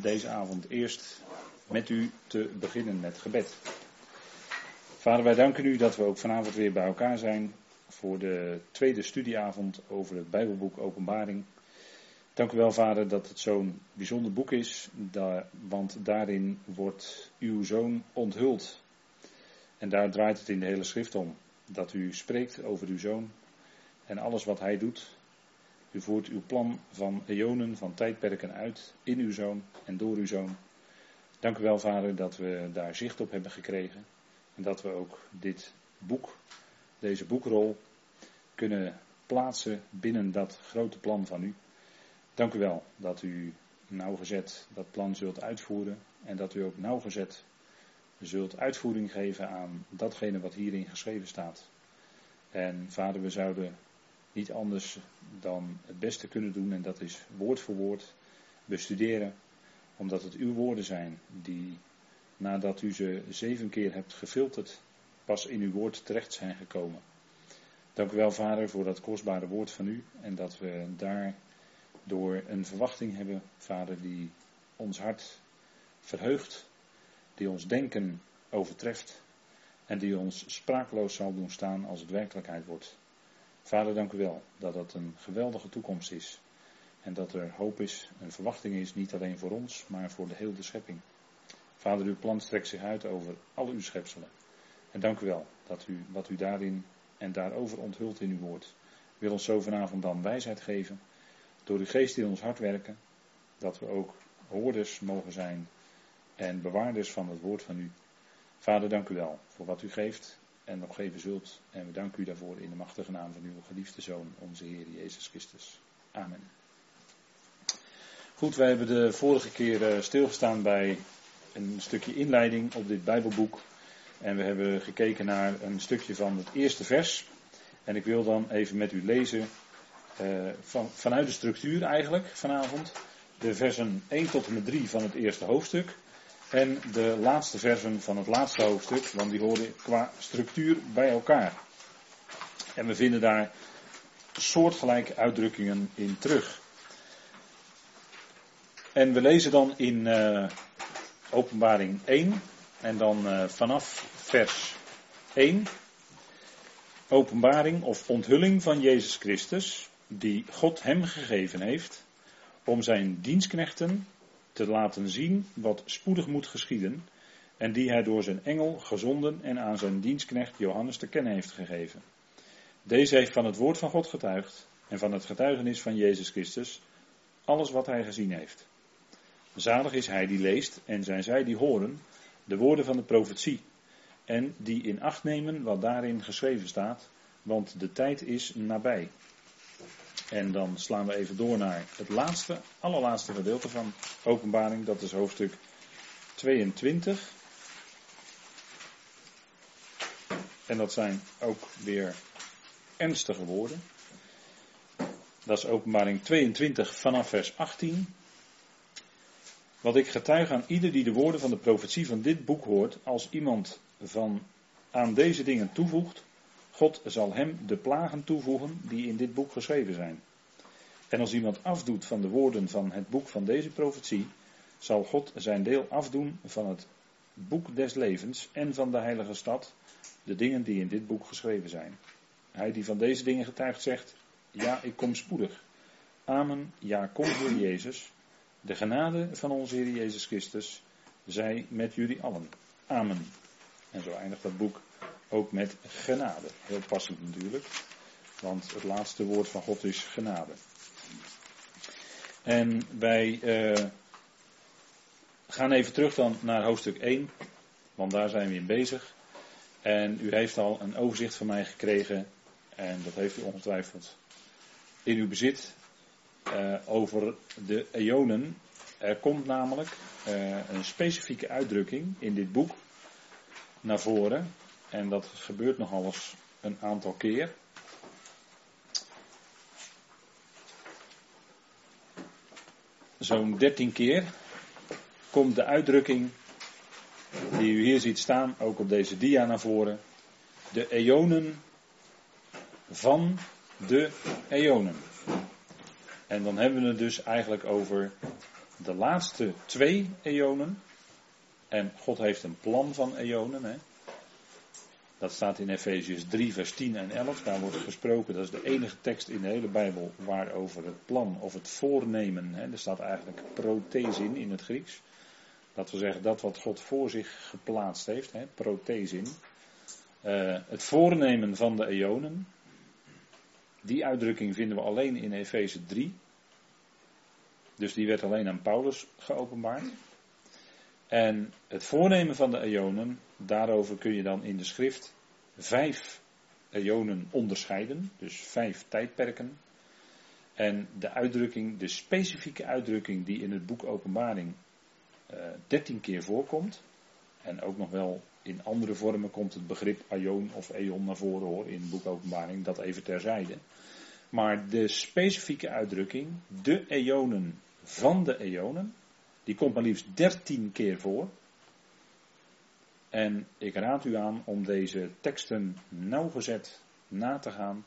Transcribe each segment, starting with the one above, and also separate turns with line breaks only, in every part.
deze avond eerst met u te beginnen met gebed. Vader, wij danken u dat we ook vanavond weer bij elkaar zijn voor de tweede studieavond over het Bijbelboek Openbaring. Dank u wel, Vader, dat het zo'n bijzonder boek is, want daarin wordt uw zoon onthuld. En daar draait het in de hele schrift om. Dat u spreekt over uw zoon en alles wat hij doet, u voert uw plan van eonen, van tijdperken uit in uw zoon en door uw zoon. Dank u wel, Vader, dat we daar zicht op hebben gekregen. En dat we ook dit boek, deze boekrol, kunnen plaatsen binnen dat grote plan van u. Dank u wel dat u nauwgezet dat plan zult uitvoeren. En dat u ook nauwgezet zult uitvoering geven aan datgene wat hierin geschreven staat. En vader, we zouden niet anders dan het beste kunnen doen en dat is woord voor woord bestuderen, omdat het uw woorden zijn die nadat u ze zeven keer hebt gefilterd, pas in uw woord terecht zijn gekomen. Dank u wel, Vader, voor dat kostbare woord van u en dat we daar door een verwachting hebben, Vader, die ons hart verheugt, die ons denken overtreft en die ons sprakeloos zal doen staan als het werkelijkheid wordt. Vader, dank u wel dat dat een geweldige toekomst is. En dat er hoop is, een verwachting is, niet alleen voor ons, maar voor de hele schepping. Vader, uw plan strekt zich uit over al uw schepselen. En dank u wel dat u wat u daarin en daarover onthult in uw woord. Wil ons zo vanavond dan wijsheid geven. Door uw geest in ons hart werken. Dat we ook hoorders mogen zijn en bewaarders van het woord van u. Vader, dank u wel voor wat u geeft en nog geven zult. En we danken u daarvoor in de machtige naam van uw geliefde Zoon, onze Heer Jezus Christus. Amen. Goed, wij hebben de vorige keer eh, stilgestaan bij een stukje inleiding op dit Bijbelboek. En we hebben gekeken naar een stukje van het eerste vers. En ik wil dan even met u lezen uh, van, vanuit de structuur eigenlijk vanavond. De versen 1 tot en met 3 van het eerste hoofdstuk. En de laatste versen van het laatste hoofdstuk, want die horen qua structuur bij elkaar. En we vinden daar soortgelijke uitdrukkingen in terug. En we lezen dan in uh, Openbaring 1 en dan uh, vanaf vers 1. Openbaring of onthulling van Jezus Christus, die God hem gegeven heeft, om zijn dienstknechten te laten zien wat spoedig moet geschieden, en die hij door zijn engel gezonden en aan zijn dienstknecht Johannes te kennen heeft gegeven. Deze heeft van het woord van God getuigd en van het getuigenis van Jezus Christus alles wat hij gezien heeft. Zalig is hij die leest en zijn zij die horen de woorden van de profetie en die in acht nemen wat daarin geschreven staat, want de tijd is nabij. En dan slaan we even door naar het laatste, allerlaatste gedeelte van openbaring. Dat is hoofdstuk 22. En dat zijn ook weer ernstige woorden. Dat is openbaring 22 vanaf vers 18. Wat ik getuig aan ieder die de woorden van de profetie van dit boek hoort, als iemand van aan deze dingen toevoegt, God zal hem de plagen toevoegen die in dit boek geschreven zijn. En als iemand afdoet van de woorden van het boek van deze profetie, zal God zijn deel afdoen van het boek des levens en van de heilige stad, de dingen die in dit boek geschreven zijn. Hij die van deze dingen getuigt zegt, ja, ik kom spoedig. Amen, ja, kom Heer Jezus. De genade van onze Heer Jezus Christus, zij met jullie allen. Amen. En zo eindigt dat boek ook met genade. Heel passend natuurlijk, want het laatste woord van God is genade. En wij uh, gaan even terug dan naar hoofdstuk 1, want daar zijn we in bezig. En u heeft al een overzicht van mij gekregen, en dat heeft u ongetwijfeld in uw bezit, uh, over de eonen. Er komt namelijk uh, een specifieke uitdrukking in dit boek naar voren. En dat gebeurt nogal eens een aantal keer. Zo'n dertien keer komt de uitdrukking die u hier ziet staan, ook op deze dia naar voren. De eonen van de eonen. En dan hebben we het dus eigenlijk over de laatste twee eonen. En God heeft een plan van eonen. Dat staat in Efeziërs 3, vers 10 en 11. Daar wordt gesproken. Dat is de enige tekst in de hele Bijbel waarover het plan of het voornemen. Hè, er staat eigenlijk prothesin in het Grieks. Dat wil zeggen dat wat God voor zich geplaatst heeft. Hè, prothesin. Uh, het voornemen van de eonen. Die uitdrukking vinden we alleen in Efeze 3. Dus die werd alleen aan Paulus geopenbaard. En het voornemen van de eonen, daarover kun je dan in de schrift vijf eonen onderscheiden, dus vijf tijdperken. En de uitdrukking, de specifieke uitdrukking die in het boek Openbaring uh, dertien keer voorkomt, en ook nog wel in andere vormen komt het begrip aion of eon naar voren hoor in het boek Openbaring, dat even terzijde. Maar de specifieke uitdrukking, de eonen van de eonen, die komt maar liefst dertien keer voor. En ik raad u aan om deze teksten nauwgezet na te gaan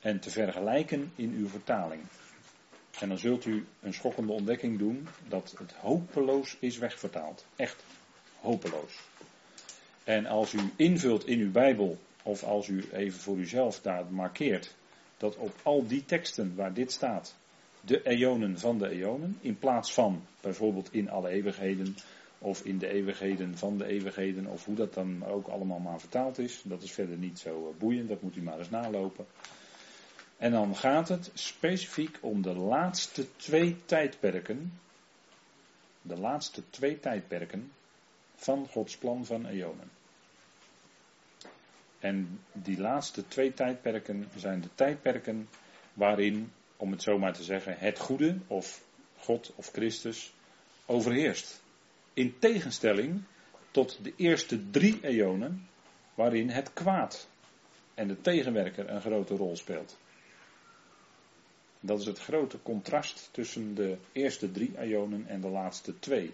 en te vergelijken in uw vertaling. En dan zult u een schokkende ontdekking doen dat het hopeloos is wegvertaald. Echt hopeloos. En als u invult in uw Bijbel, of als u even voor uzelf daar markeert, dat op al die teksten waar dit staat, de eonen van de eonen, in plaats van bijvoorbeeld in alle eeuwigheden of in de eeuwigheden van de eeuwigheden, of hoe dat dan ook allemaal maar vertaald is. Dat is verder niet zo eh, boeiend, dat moet u maar eens nalopen. En dan gaat het specifiek om de laatste twee tijdperken, de laatste twee tijdperken van Gods plan van eonen. En die laatste twee tijdperken zijn de tijdperken waarin om het zo maar te zeggen, het goede of God of Christus overheerst. In tegenstelling tot de eerste drie eonen waarin het kwaad en de tegenwerker een grote rol speelt. Dat is het grote contrast tussen de eerste drie eonen en de laatste twee.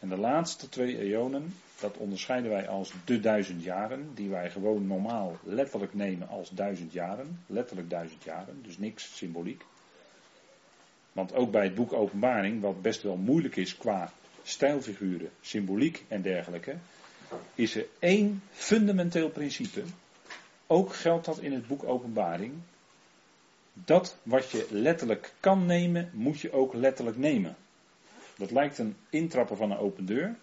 En de laatste twee eonen, dat onderscheiden wij als de duizend jaren, die wij gewoon normaal letterlijk nemen als duizend jaren. Letterlijk duizend jaren, dus niks symboliek. Want ook bij het boek Openbaring, wat best wel moeilijk is qua stijlfiguren, symboliek en dergelijke, is er één fundamenteel principe. Ook geldt dat in het boek Openbaring. Dat wat je letterlijk kan nemen, moet je ook letterlijk nemen. Dat lijkt een intrappen van een open deur.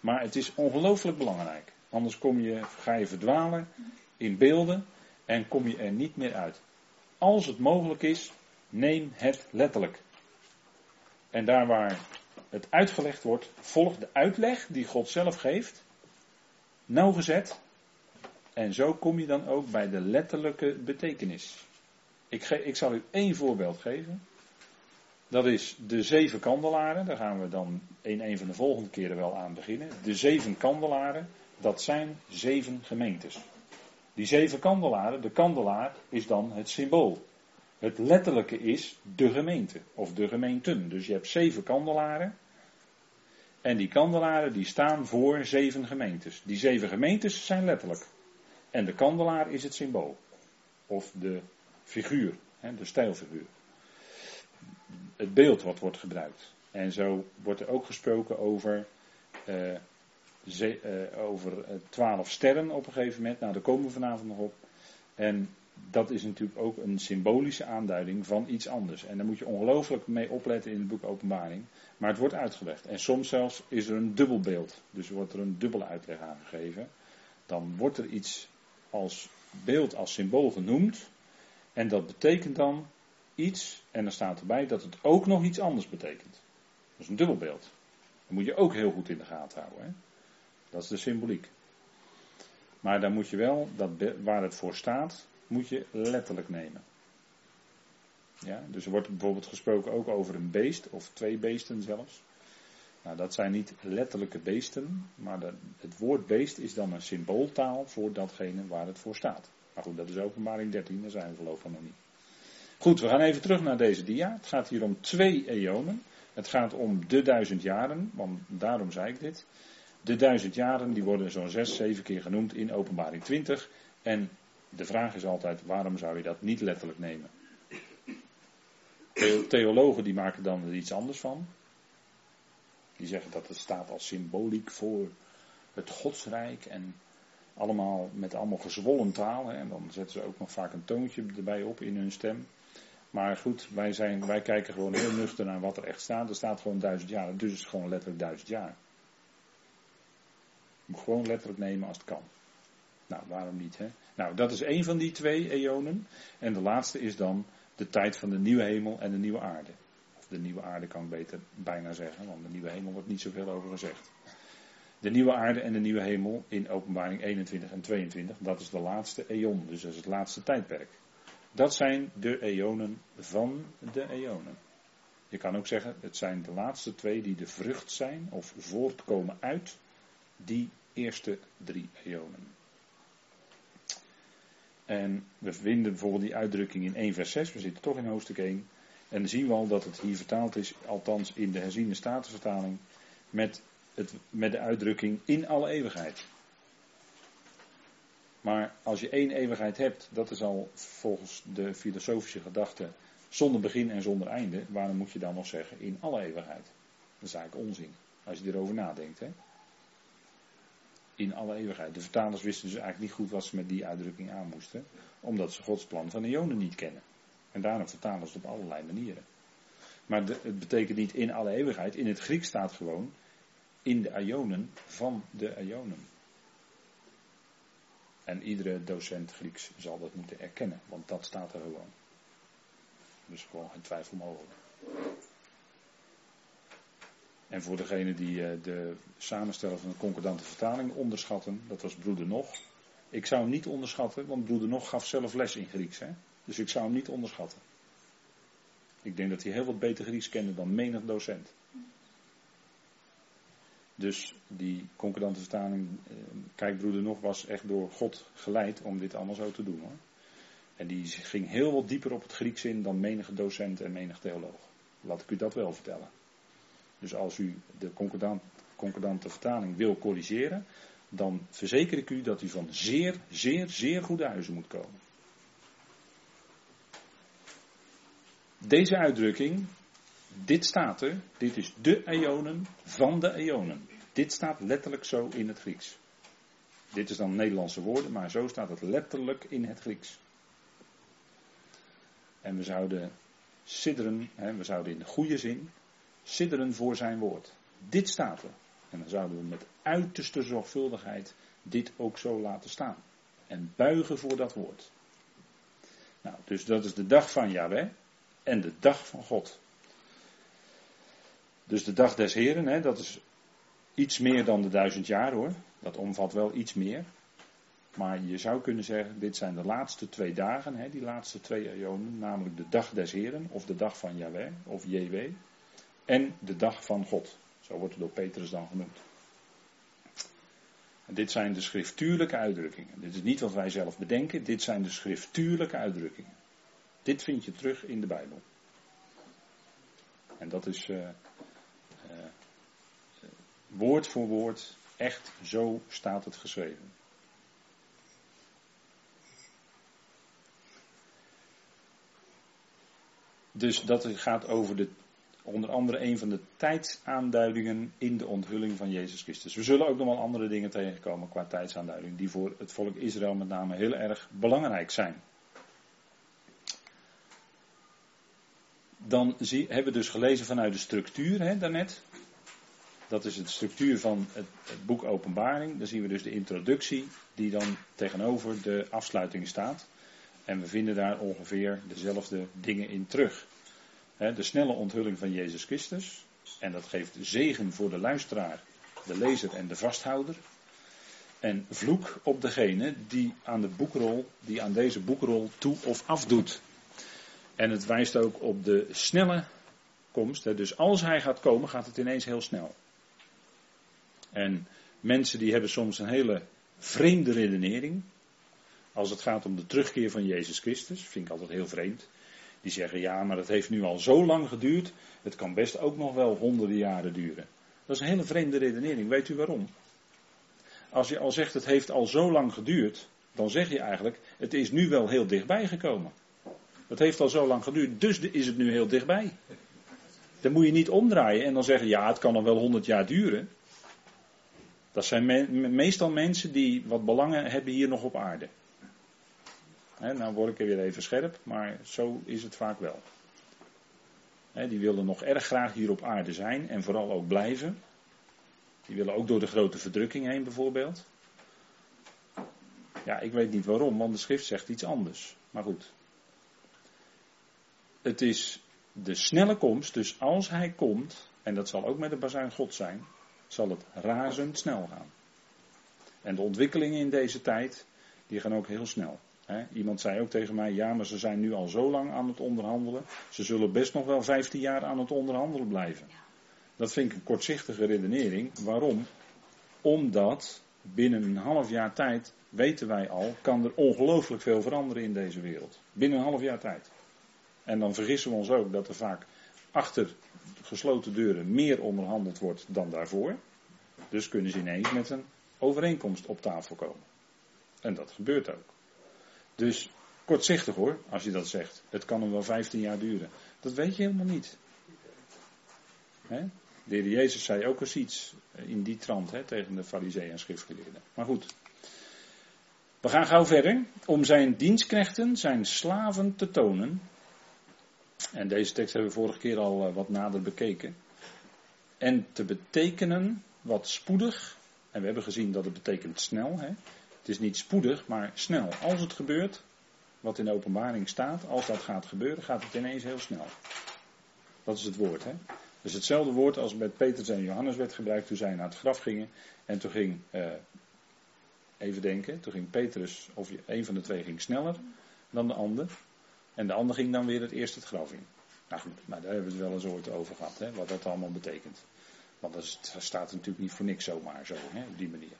Maar het is ongelooflijk belangrijk. Anders kom je, ga je verdwalen in beelden en kom je er niet meer uit. Als het mogelijk is, neem het letterlijk. En daar waar het uitgelegd wordt, volg de uitleg die God zelf geeft, nauwgezet. En zo kom je dan ook bij de letterlijke betekenis. Ik, ik zal u één voorbeeld geven. Dat is de zeven kandelaren. Daar gaan we dan in een van de volgende keren wel aan beginnen. De zeven kandelaren, dat zijn zeven gemeentes. Die zeven kandelaren, de kandelaar is dan het symbool. Het letterlijke is de gemeente of de gemeenten. Dus je hebt zeven kandelaren. En die kandelaren die staan voor zeven gemeentes. Die zeven gemeentes zijn letterlijk. En de kandelaar is het symbool. Of de figuur, de stijlfiguur het beeld wat wordt gebruikt. En zo wordt er ook gesproken over, ze, uh, over uh, twaalf sterren op een gegeven moment. Nou, daar komen we vanavond nog op. En dat is natuurlijk ook een symbolische aanduiding van iets anders. En daar moet je ongelooflijk mee opletten in het boek Openbaring. Maar het wordt uitgelegd. En soms zelfs is er een dubbel beeld. Dus wordt er een dubbele uitleg aangegeven. Dan wordt er iets als beeld, als symbool genoemd. En dat betekent dan iets, en dan staat erbij dat het ook nog iets anders betekent. Dat is een dubbelbeeld. Dat moet je ook heel goed in de gaten houden. Hè? Dat is de symboliek. Maar dan moet je wel, dat, waar het voor staat, moet je letterlijk nemen. Ja, dus er wordt bijvoorbeeld gesproken ook over een beest, of twee beesten zelfs. Nou, dat zijn niet letterlijke beesten, maar het woord beest is dan een symbooltaal voor datgene waar het voor staat. Maar goed, dat is openbaring 13, daar zijn we voorlopig nog niet. Goed, we gaan even terug naar deze dia. Het gaat hier om twee eonen. Het gaat om de duizend jaren, want daarom zei ik dit. De duizend jaren die worden zo'n zes, zeven keer genoemd in openbaring 20. En de vraag is altijd, waarom zou je dat niet letterlijk nemen? Theologen die maken dan er iets anders van. die zeggen dat het staat als symboliek voor het godsrijk en allemaal met allemaal gezwollen taal. Hè, en dan zetten ze ook nog vaak een toontje erbij op in hun stem. Maar goed, wij, zijn, wij kijken gewoon heel nuchter naar wat er echt staat. Er staat gewoon duizend jaar, dus het is gewoon letterlijk duizend jaar. Je moet gewoon letterlijk nemen als het kan. Nou, waarom niet, hè? Nou, dat is één van die twee eonen. En de laatste is dan de tijd van de nieuwe hemel en de nieuwe aarde. Of de nieuwe aarde kan ik beter bijna zeggen, want de nieuwe hemel wordt niet zoveel over gezegd. De nieuwe aarde en de nieuwe hemel in openbaring 21 en 22, dat is de laatste eon, dus dat is het laatste tijdperk. Dat zijn de eonen van de eonen. Je kan ook zeggen, het zijn de laatste twee die de vrucht zijn of voortkomen uit die eerste drie eonen. En we vinden bijvoorbeeld die uitdrukking in 1 vers 6, we zitten toch in hoofdstuk 1. En dan zien we al dat het hier vertaald is, althans in de herziende statenvertaling, met, het, met de uitdrukking in alle eeuwigheid. Maar als je één eeuwigheid hebt, dat is al volgens de filosofische gedachte zonder begin en zonder einde, waarom moet je dan nog zeggen in alle eeuwigheid? Dat is eigenlijk onzin, als je erover nadenkt. Hè? In alle eeuwigheid. De vertalers wisten dus eigenlijk niet goed wat ze met die uitdrukking aan moesten, omdat ze Gods plan van de Eonen niet kennen. En daarom vertalen ze het op allerlei manieren. Maar het betekent niet in alle eeuwigheid. In het Grieks staat gewoon in de Ionen van de Ionen. En iedere docent Grieks zal dat moeten erkennen, want dat staat er gewoon. Dus gewoon geen twijfel mogelijk. En voor degene die eh, de samensteller van de concordante vertaling onderschatten, dat was broeder Nog. Ik zou hem niet onderschatten, want broeder Nog gaf zelf les in Grieks. Hè? Dus ik zou hem niet onderschatten. Ik denk dat hij heel wat beter Grieks kende dan menig docent. Dus die concordante vertaling, eh, kijk broeder nog, was echt door God geleid om dit allemaal zo te doen hoor. En die ging heel wat dieper op het Grieks in dan menige docent en menig theoloog. Laat ik u dat wel vertellen. Dus als u de concordante vertaling wil corrigeren, dan verzeker ik u dat u van zeer, zeer, zeer goede huizen moet komen. Deze uitdrukking, dit staat er, dit is de eonen van de eonen. Dit staat letterlijk zo in het Grieks. Dit is dan Nederlandse woorden, maar zo staat het letterlijk in het Grieks. En we zouden sidderen, hè, we zouden in de goede zin sidderen voor zijn woord. Dit staat er. En dan zouden we met uiterste zorgvuldigheid dit ook zo laten staan. En buigen voor dat woord. Nou, dus dat is de dag van Yahweh en de dag van God. Dus de dag des Heren, hè, dat is iets meer dan de duizend jaar hoor. Dat omvat wel iets meer. Maar je zou kunnen zeggen, dit zijn de laatste twee dagen, hè, die laatste twee eonen, namelijk de dag des Heren, of de dag van Yahweh, of JW, en de dag van God. Zo wordt het door Petrus dan genoemd. En dit zijn de schriftuurlijke uitdrukkingen. Dit is niet wat wij zelf bedenken, dit zijn de schriftuurlijke uitdrukkingen. Dit vind je terug in de Bijbel. En dat is uh, uh, woord voor woord, echt zo staat het geschreven. Dus dat gaat over de onder andere een van de tijdsaanduidingen in de onthulling van Jezus Christus. We zullen ook nog wel andere dingen tegenkomen qua tijdsaanduiding, die voor het volk Israël met name heel erg belangrijk zijn. Dan zie, hebben we dus gelezen vanuit de structuur hè, daarnet. Dat is de structuur van het, het boek Openbaring. Dan zien we dus de introductie die dan tegenover de afsluiting staat. En we vinden daar ongeveer dezelfde dingen in terug de snelle onthulling van Jezus Christus. En dat geeft zegen voor de luisteraar, de lezer en de vasthouder. En vloek op degene die aan, de boekrol, die aan deze boekrol toe of afdoet. En het wijst ook op de snelle komst. Dus als hij gaat komen, gaat het ineens heel snel. En mensen die hebben soms een hele vreemde redenering. Als het gaat om de terugkeer van Jezus Christus, vind ik altijd heel vreemd. Die zeggen ja, maar dat heeft nu al zo lang geduurd. Het kan best ook nog wel honderden jaren duren. Dat is een hele vreemde redenering. Weet u waarom? Als je al zegt het heeft al zo lang geduurd, dan zeg je eigenlijk het is nu wel heel dichtbij gekomen. Het heeft al zo lang geduurd, dus is het nu heel dichtbij. dan moet je niet omdraaien en dan zeggen, ja, het kan nog wel honderd jaar duren. Dat zijn meestal mensen die wat belangen hebben hier nog op aarde. He, nou word ik er weer even scherp, maar zo is het vaak wel. die willen nog erg graag hier op aarde zijn en vooral ook blijven. Die willen ook door de grote verdrukking heen bijvoorbeeld. Ja, ik weet niet waarom, want de schrift zegt iets anders. Maar goed. Het is de snelle komst, dus als hij komt, en dat zal ook met de bazuin God zijn, zal het razendsnel gaan. En de ontwikkelingen in deze tijd, die gaan ook heel snel. Iemand zei ook tegen mij, ja, maar ze zijn nu al zo lang aan het onderhandelen. Ze zullen best nog wel 15 jaar aan het onderhandelen blijven. Dat vind ik een kortzichtige redenering. Waarom? Omdat binnen een half jaar tijd, weten wij al, kan er ongelooflijk veel veranderen in deze wereld. Binnen een half jaar tijd. En dan vergissen we ons ook dat er vaak achter gesloten deuren meer onderhandeld wordt dan daarvoor. Dus kunnen ze ineens met een overeenkomst op tafel komen. En dat gebeurt ook. Dus kortzichtig hoor, als je dat zegt. Het kan hem wel 15 jaar duren. Dat weet je helemaal niet. He? De heer Jezus zei ook eens iets in die trant tegen de fariseeën en schriftgeleerden. Maar goed. We gaan gauw verder. Om zijn dienstknechten, zijn slaven te tonen. En deze tekst hebben we vorige keer al eh, wat nader bekeken. En te betekenen wat spoedig. En we hebben gezien dat het betekent snel. Hè? Het is niet spoedig, maar snel. Als het gebeurt, wat in de openbaring staat, als dat gaat gebeuren, gaat het ineens heel snel. Dat is het woord. Hè? Dus hetzelfde woord als met Petrus en Johannes werd gebruikt toen zij naar het graf gingen. En toen ging, uh, even denken, toen ging Petrus, of een van de twee ging sneller dan de ander. En de ander ging dan weer het eerst het graf in. Nou goed, daar hebben we het wel eens ooit over gehad, hè, wat dat allemaal betekent. Want dat staat natuurlijk niet voor niks zomaar zo, hè, op die manier.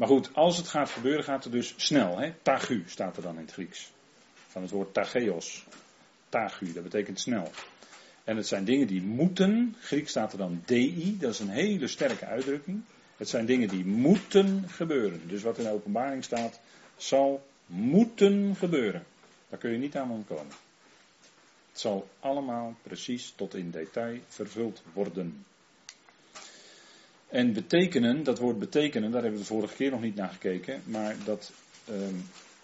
Maar goed, als het gaat gebeuren, gaat het dus snel. Hè? Tagu staat er dan in het Grieks. Van het woord tageos. Tagu, dat betekent snel. En het zijn dingen die moeten. Grieks staat er dan dei, dat is een hele sterke uitdrukking. Het zijn dingen die moeten gebeuren. Dus wat in de openbaring staat, zal moeten gebeuren. Daar kun je niet aan ontkomen. Het zal allemaal precies tot in detail vervuld worden. En betekenen, dat woord betekenen, daar hebben we de vorige keer nog niet naar gekeken, maar dat, ehm,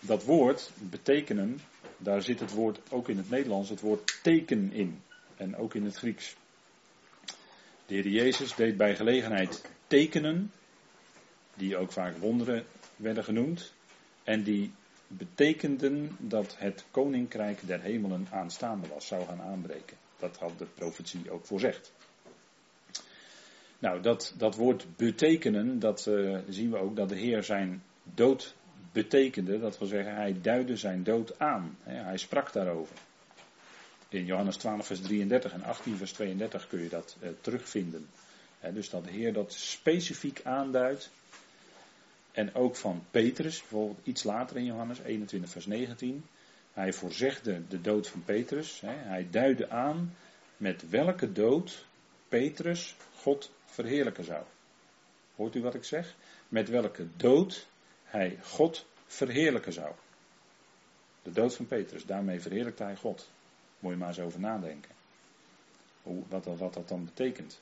dat woord betekenen, daar zit het woord ook in het Nederlands, het woord teken in. En ook in het Grieks. De Heer Jezus deed bij gelegenheid tekenen, die ook vaak wonderen werden genoemd, en die betekenden dat het koninkrijk der hemelen aanstaande was, zou gaan aanbreken. Dat had de profetie ook voorzegd. Nou, dat, dat woord betekenen, dat uh, zien we ook dat de Heer zijn dood betekende. Dat wil zeggen, hij duidde zijn dood aan. Hè, hij sprak daarover. In Johannes 12, vers 33 en 18, vers 32 kun je dat uh, terugvinden. dus dat de Heer dat specifiek aanduidt. En ook van Petrus, bijvoorbeeld iets later in Johannes 21, vers 19. Hij voorzegde de dood van Petrus. hij duidde aan met welke dood Petrus God verheerlijken zou. Hoort u wat ik zeg? Met welke dood hij God verheerlijken zou. De dood van Petrus, daarmee verheerlijkte hij God. Moet je maar eens over nadenken. Hoe, wat, wat dat dan betekent.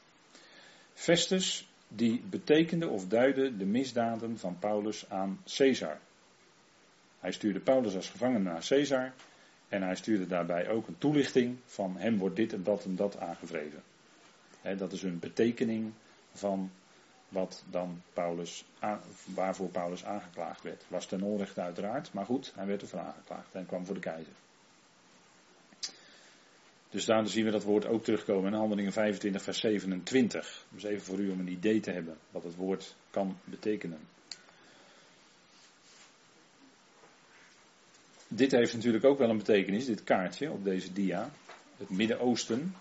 Festus, die betekende of duidde de misdaden van Paulus aan Caesar. Hij stuurde Paulus als gevangene naar Caesar. En hij stuurde daarbij ook een toelichting van hem wordt dit en dat en dat aangevreven. dat is een betekening van wat dan Paulus, waarvoor Paulus aangeklaagd werd. Was ten onrechte uiteraard, maar goed, hij werd ervoor aangeklaagd en kwam voor de keizer. Dus daarom zien we dat woord ook terugkomen in Handelingen 25, vers 27. Dus even voor u om een idee te hebben wat het woord kan betekenen. Dit heeft natuurlijk ook wel een betekenis, dit kaartje op deze dia. Het Midden-Oosten,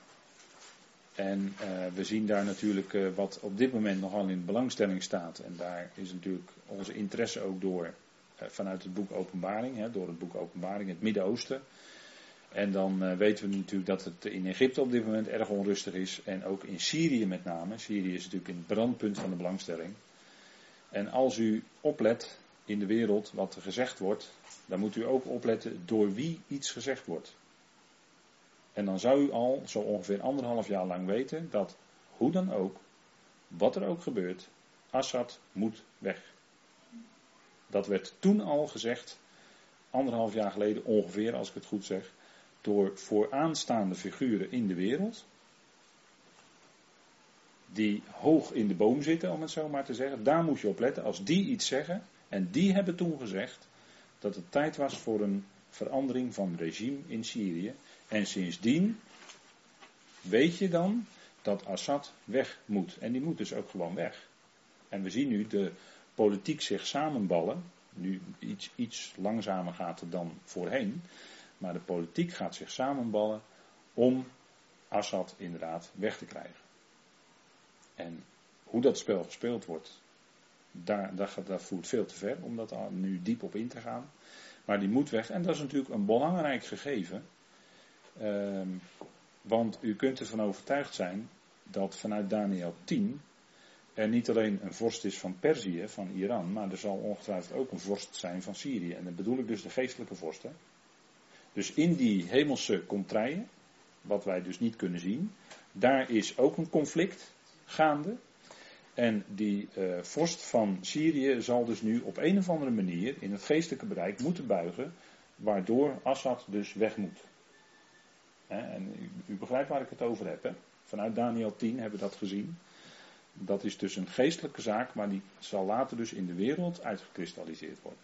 en uh, we zien daar natuurlijk uh, wat op dit moment nogal in belangstelling staat. En daar is natuurlijk onze interesse ook door uh, vanuit het boek Openbaring, hè, door het boek Openbaring, het Midden-Oosten. En dan weten we natuurlijk dat het in Egypte op dit moment erg onrustig is. En ook in Syrië met name. Syrië is natuurlijk het brandpunt van de belangstelling. En als u oplet in de wereld wat er gezegd wordt, dan moet u ook opletten door wie iets gezegd wordt. En dan zou u al zo ongeveer anderhalf jaar lang weten dat hoe dan ook, wat er ook gebeurt, Assad moet weg. Dat werd toen al gezegd, anderhalf jaar geleden ongeveer, als ik het goed zeg, door vooraanstaande figuren in de wereld. Die hoog in de boom zitten, om het zo maar te zeggen. Daar moet je op letten. Als die iets zeggen, en die hebben toen gezegd dat het tijd was voor een verandering van regime in Syrië. En sindsdien weet je dan dat Assad weg moet. En die moet dus ook gewoon weg. En we zien nu de politiek zich samenballen. Nu iets, iets langzamer gaat het dan voorheen. Maar de politiek gaat zich samenballen om Assad inderdaad weg te krijgen. En hoe dat spel gespeeld wordt, daar, daar, dat voert veel te ver om dat nu diep op in te gaan. Maar die moet weg. En dat is natuurlijk een belangrijk gegeven. Ehm, want u kunt ervan overtuigd zijn dat vanuit Daniel 10 er niet alleen een vorst is van Perzië, van Iran, maar er zal ongetwijfeld ook een vorst zijn van Syrië. En dan bedoel ik dus de geestelijke vorsten. Dus in die hemelse contraien, wat wij dus niet kunnen zien, daar is ook een conflict gaande. En die uh, vorst van Syrië zal dus nu op een of andere manier in het geestelijke bereik moeten buigen, waardoor Assad dus weg moet. En u, begrijpt waar ik het over heb. Hè? Vanuit Daniel 10 hebben we dat gezien. Dat is dus een geestelijke zaak, maar die zal later dus in de wereld uitgekristalliseerd worden.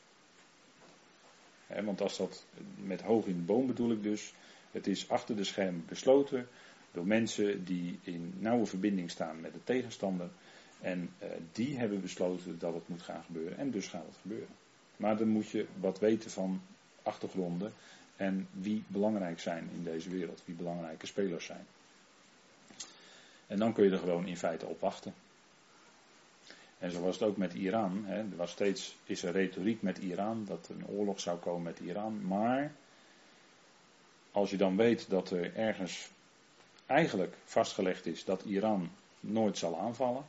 want als dat met hoog in de boom bedoel ik dus, het is achter de schermen besloten door mensen die in nauwe verbinding staan met de tegenstander. En uh, die hebben besloten dat het moet gaan gebeuren. En dus gaat het gebeuren. Maar dan moet je wat weten van achtergronden en wie belangrijk zijn in deze wereld, wie belangrijke spelers zijn. En dan kun je er gewoon in feite op wachten. En zo was het ook met Iran. Hè. Er was steeds is er retoriek met Iran dat er een oorlog zou komen met Iran. Maar als je dan weet dat er ergens eigenlijk vastgelegd is dat Iran nooit zal aanvallen,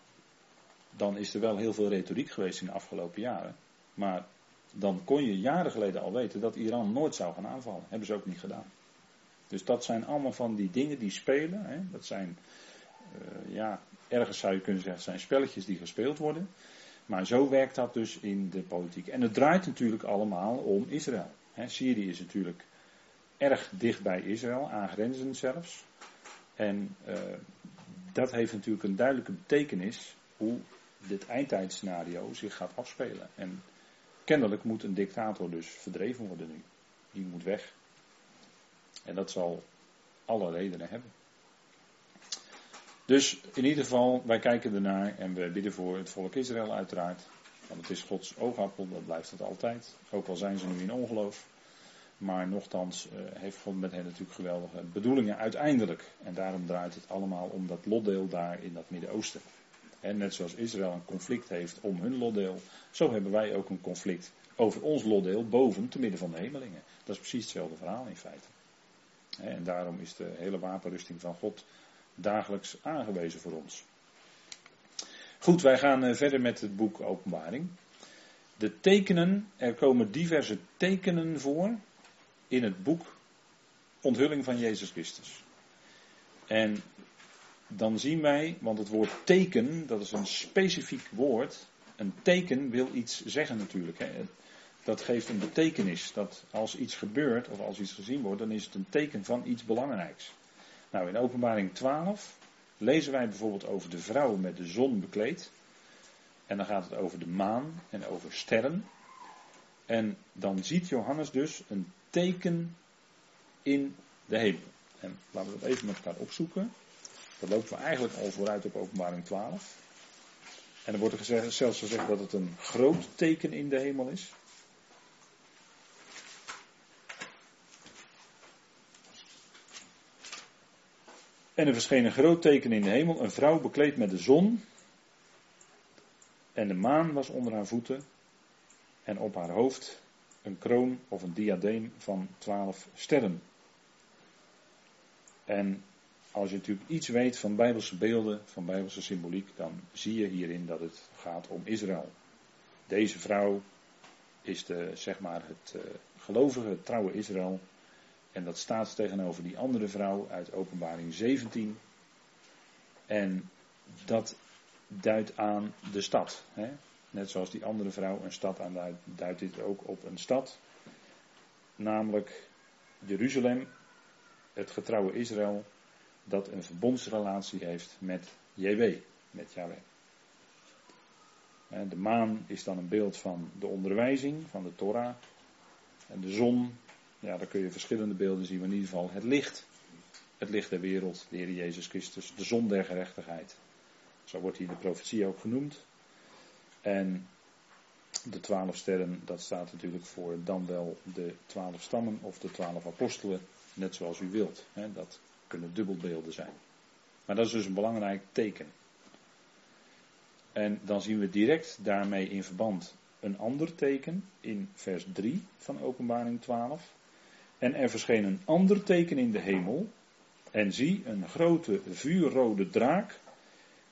dan is er wel heel veel retoriek geweest in de afgelopen jaren. Maar dan kon je jaren geleden al weten dat Iran nooit zou gaan aanvallen. Hebben ze ook niet gedaan. Dus dat zijn allemaal van die dingen die spelen. Hè. Dat zijn, uh, ja, ergens zou je kunnen zeggen, zijn spelletjes die gespeeld worden. Maar zo werkt dat dus in de politiek. En het draait natuurlijk allemaal om Israël. Hè. Syrië is natuurlijk erg dicht bij Israël, aangrenzend zelfs. En uh, dat heeft natuurlijk een duidelijke betekenis hoe dit eindtijdscenario zich gaat afspelen. En kennelijk moet een dictator dus verdreven worden nu. Die moet weg. En dat zal alle redenen hebben. Dus in ieder geval, wij kijken ernaar en we bidden voor het volk Israël uiteraard. Want het is Gods oogappel, dat blijft het altijd. Ook al zijn ze nu in ongeloof. Maar nochtans uh, heeft God met hen natuurlijk geweldige bedoelingen uiteindelijk. En daarom draait het allemaal om dat lotdeel daar in dat Midden-Oosten. En net zoals Israël een conflict heeft om hun lotdeel, zo hebben wij ook een conflict over ons lotdeel boven, te midden van de hemelingen. Dat is precies hetzelfde verhaal in feite. En daarom is de hele wapenrusting van God dagelijks aangewezen voor ons. Goed, wij gaan eh, verder met het boek Openbaring. De tekenen, er komen diverse tekenen voor in het boek Onthulling van Jezus Christus. En dan zien wij, want het woord teken, dat is een specifiek woord. Een teken wil iets zeggen natuurlijk. Hè. Dat geeft een betekenis. Dat als iets gebeurt of als iets gezien wordt, dan is het een teken van iets belangrijks. Nou, in openbaring 12 lezen wij bijvoorbeeld over de vrouw met de zon bekleed. En dan gaat het over de maan en over sterren. En dan ziet Johannes dus een teken in de hemel. En laten we dat even met elkaar opzoeken. Dat lopen we eigenlijk al vooruit op openbaring 12. En er wordt er gezegd, zelfs gezegd dat het een groot teken in de hemel is. En er verscheen een groot teken in de hemel, een vrouw bekleed met de zon. En de maan was onder haar voeten. En op haar hoofd een kroon of een diadeem van twaalf sterren. En als je natuurlijk iets weet van bijbelse beelden, van bijbelse symboliek, dan zie je hierin dat het gaat om Israël. Deze vrouw is de, zeg maar het uh, gelovige, trouwe Israël, En dat staat tegenover die andere vrouw uit Openbaring 17. En dat duidt aan de stad. Hè? Net zoals die andere vrouw een stad aanduidt, duidt dit ook op een stad. Namelijk Jeruzalem, het getrouwe Israël, dat een verbondsrelatie heeft met JW, met Yahweh. De maan is dan een beeld van de onderwijzing, van de Torah. En de zon, ja, daar kun je verschillende beelden zien, maar in ieder geval het licht. Het licht der wereld, de Heer Jezus Christus, de zon der gerechtigheid. Zo wordt hier de profetie ook genoemd. En de twaalf sterren, dat staat natuurlijk voor dan wel de twaalf stammen of de twaalf apostelen, net zoals u wilt. Dat kunnen dubbelbeelden zijn. Maar dat is dus een belangrijk teken. En dan zien we direct daarmee in verband een ander teken in vers 3 van Openbaring 12. En er verscheen een ander teken in de hemel. En zie een grote vuurrode draak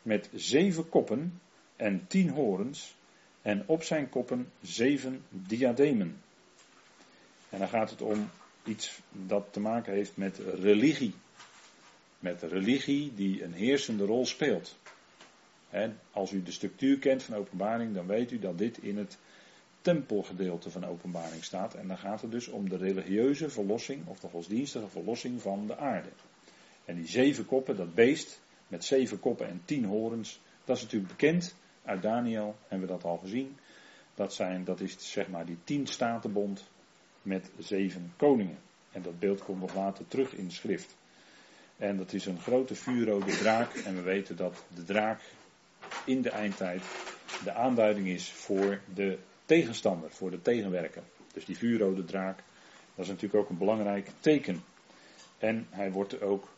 met zeven koppen en tien horens. En op zijn koppen zeven diademen. En dan gaat het om iets dat te maken heeft met religie. Met religie die een heersende rol speelt. En als u de structuur kent van openbaring, dan weet u dat dit in het tempelgedeelte van openbaring staat. En dan gaat het dus om de religieuze verlossing of de godsdienstige verlossing van de aarde. En die zeven koppen, dat beest met zeven koppen en tien horens, dat is natuurlijk bekend. Uit Daniel hebben we dat al gezien. Dat, zijn, dat is zeg maar die tien statenbond met zeven koningen. En dat beeld komt nog later terug in de schrift. En dat is een grote vuurrode draak. En we weten dat de draak in de eindtijd de aanduiding is voor de tegenstander, voor de tegenwerker. Dus die vuurrode draak, dat is natuurlijk ook een belangrijk teken. En hij wordt ook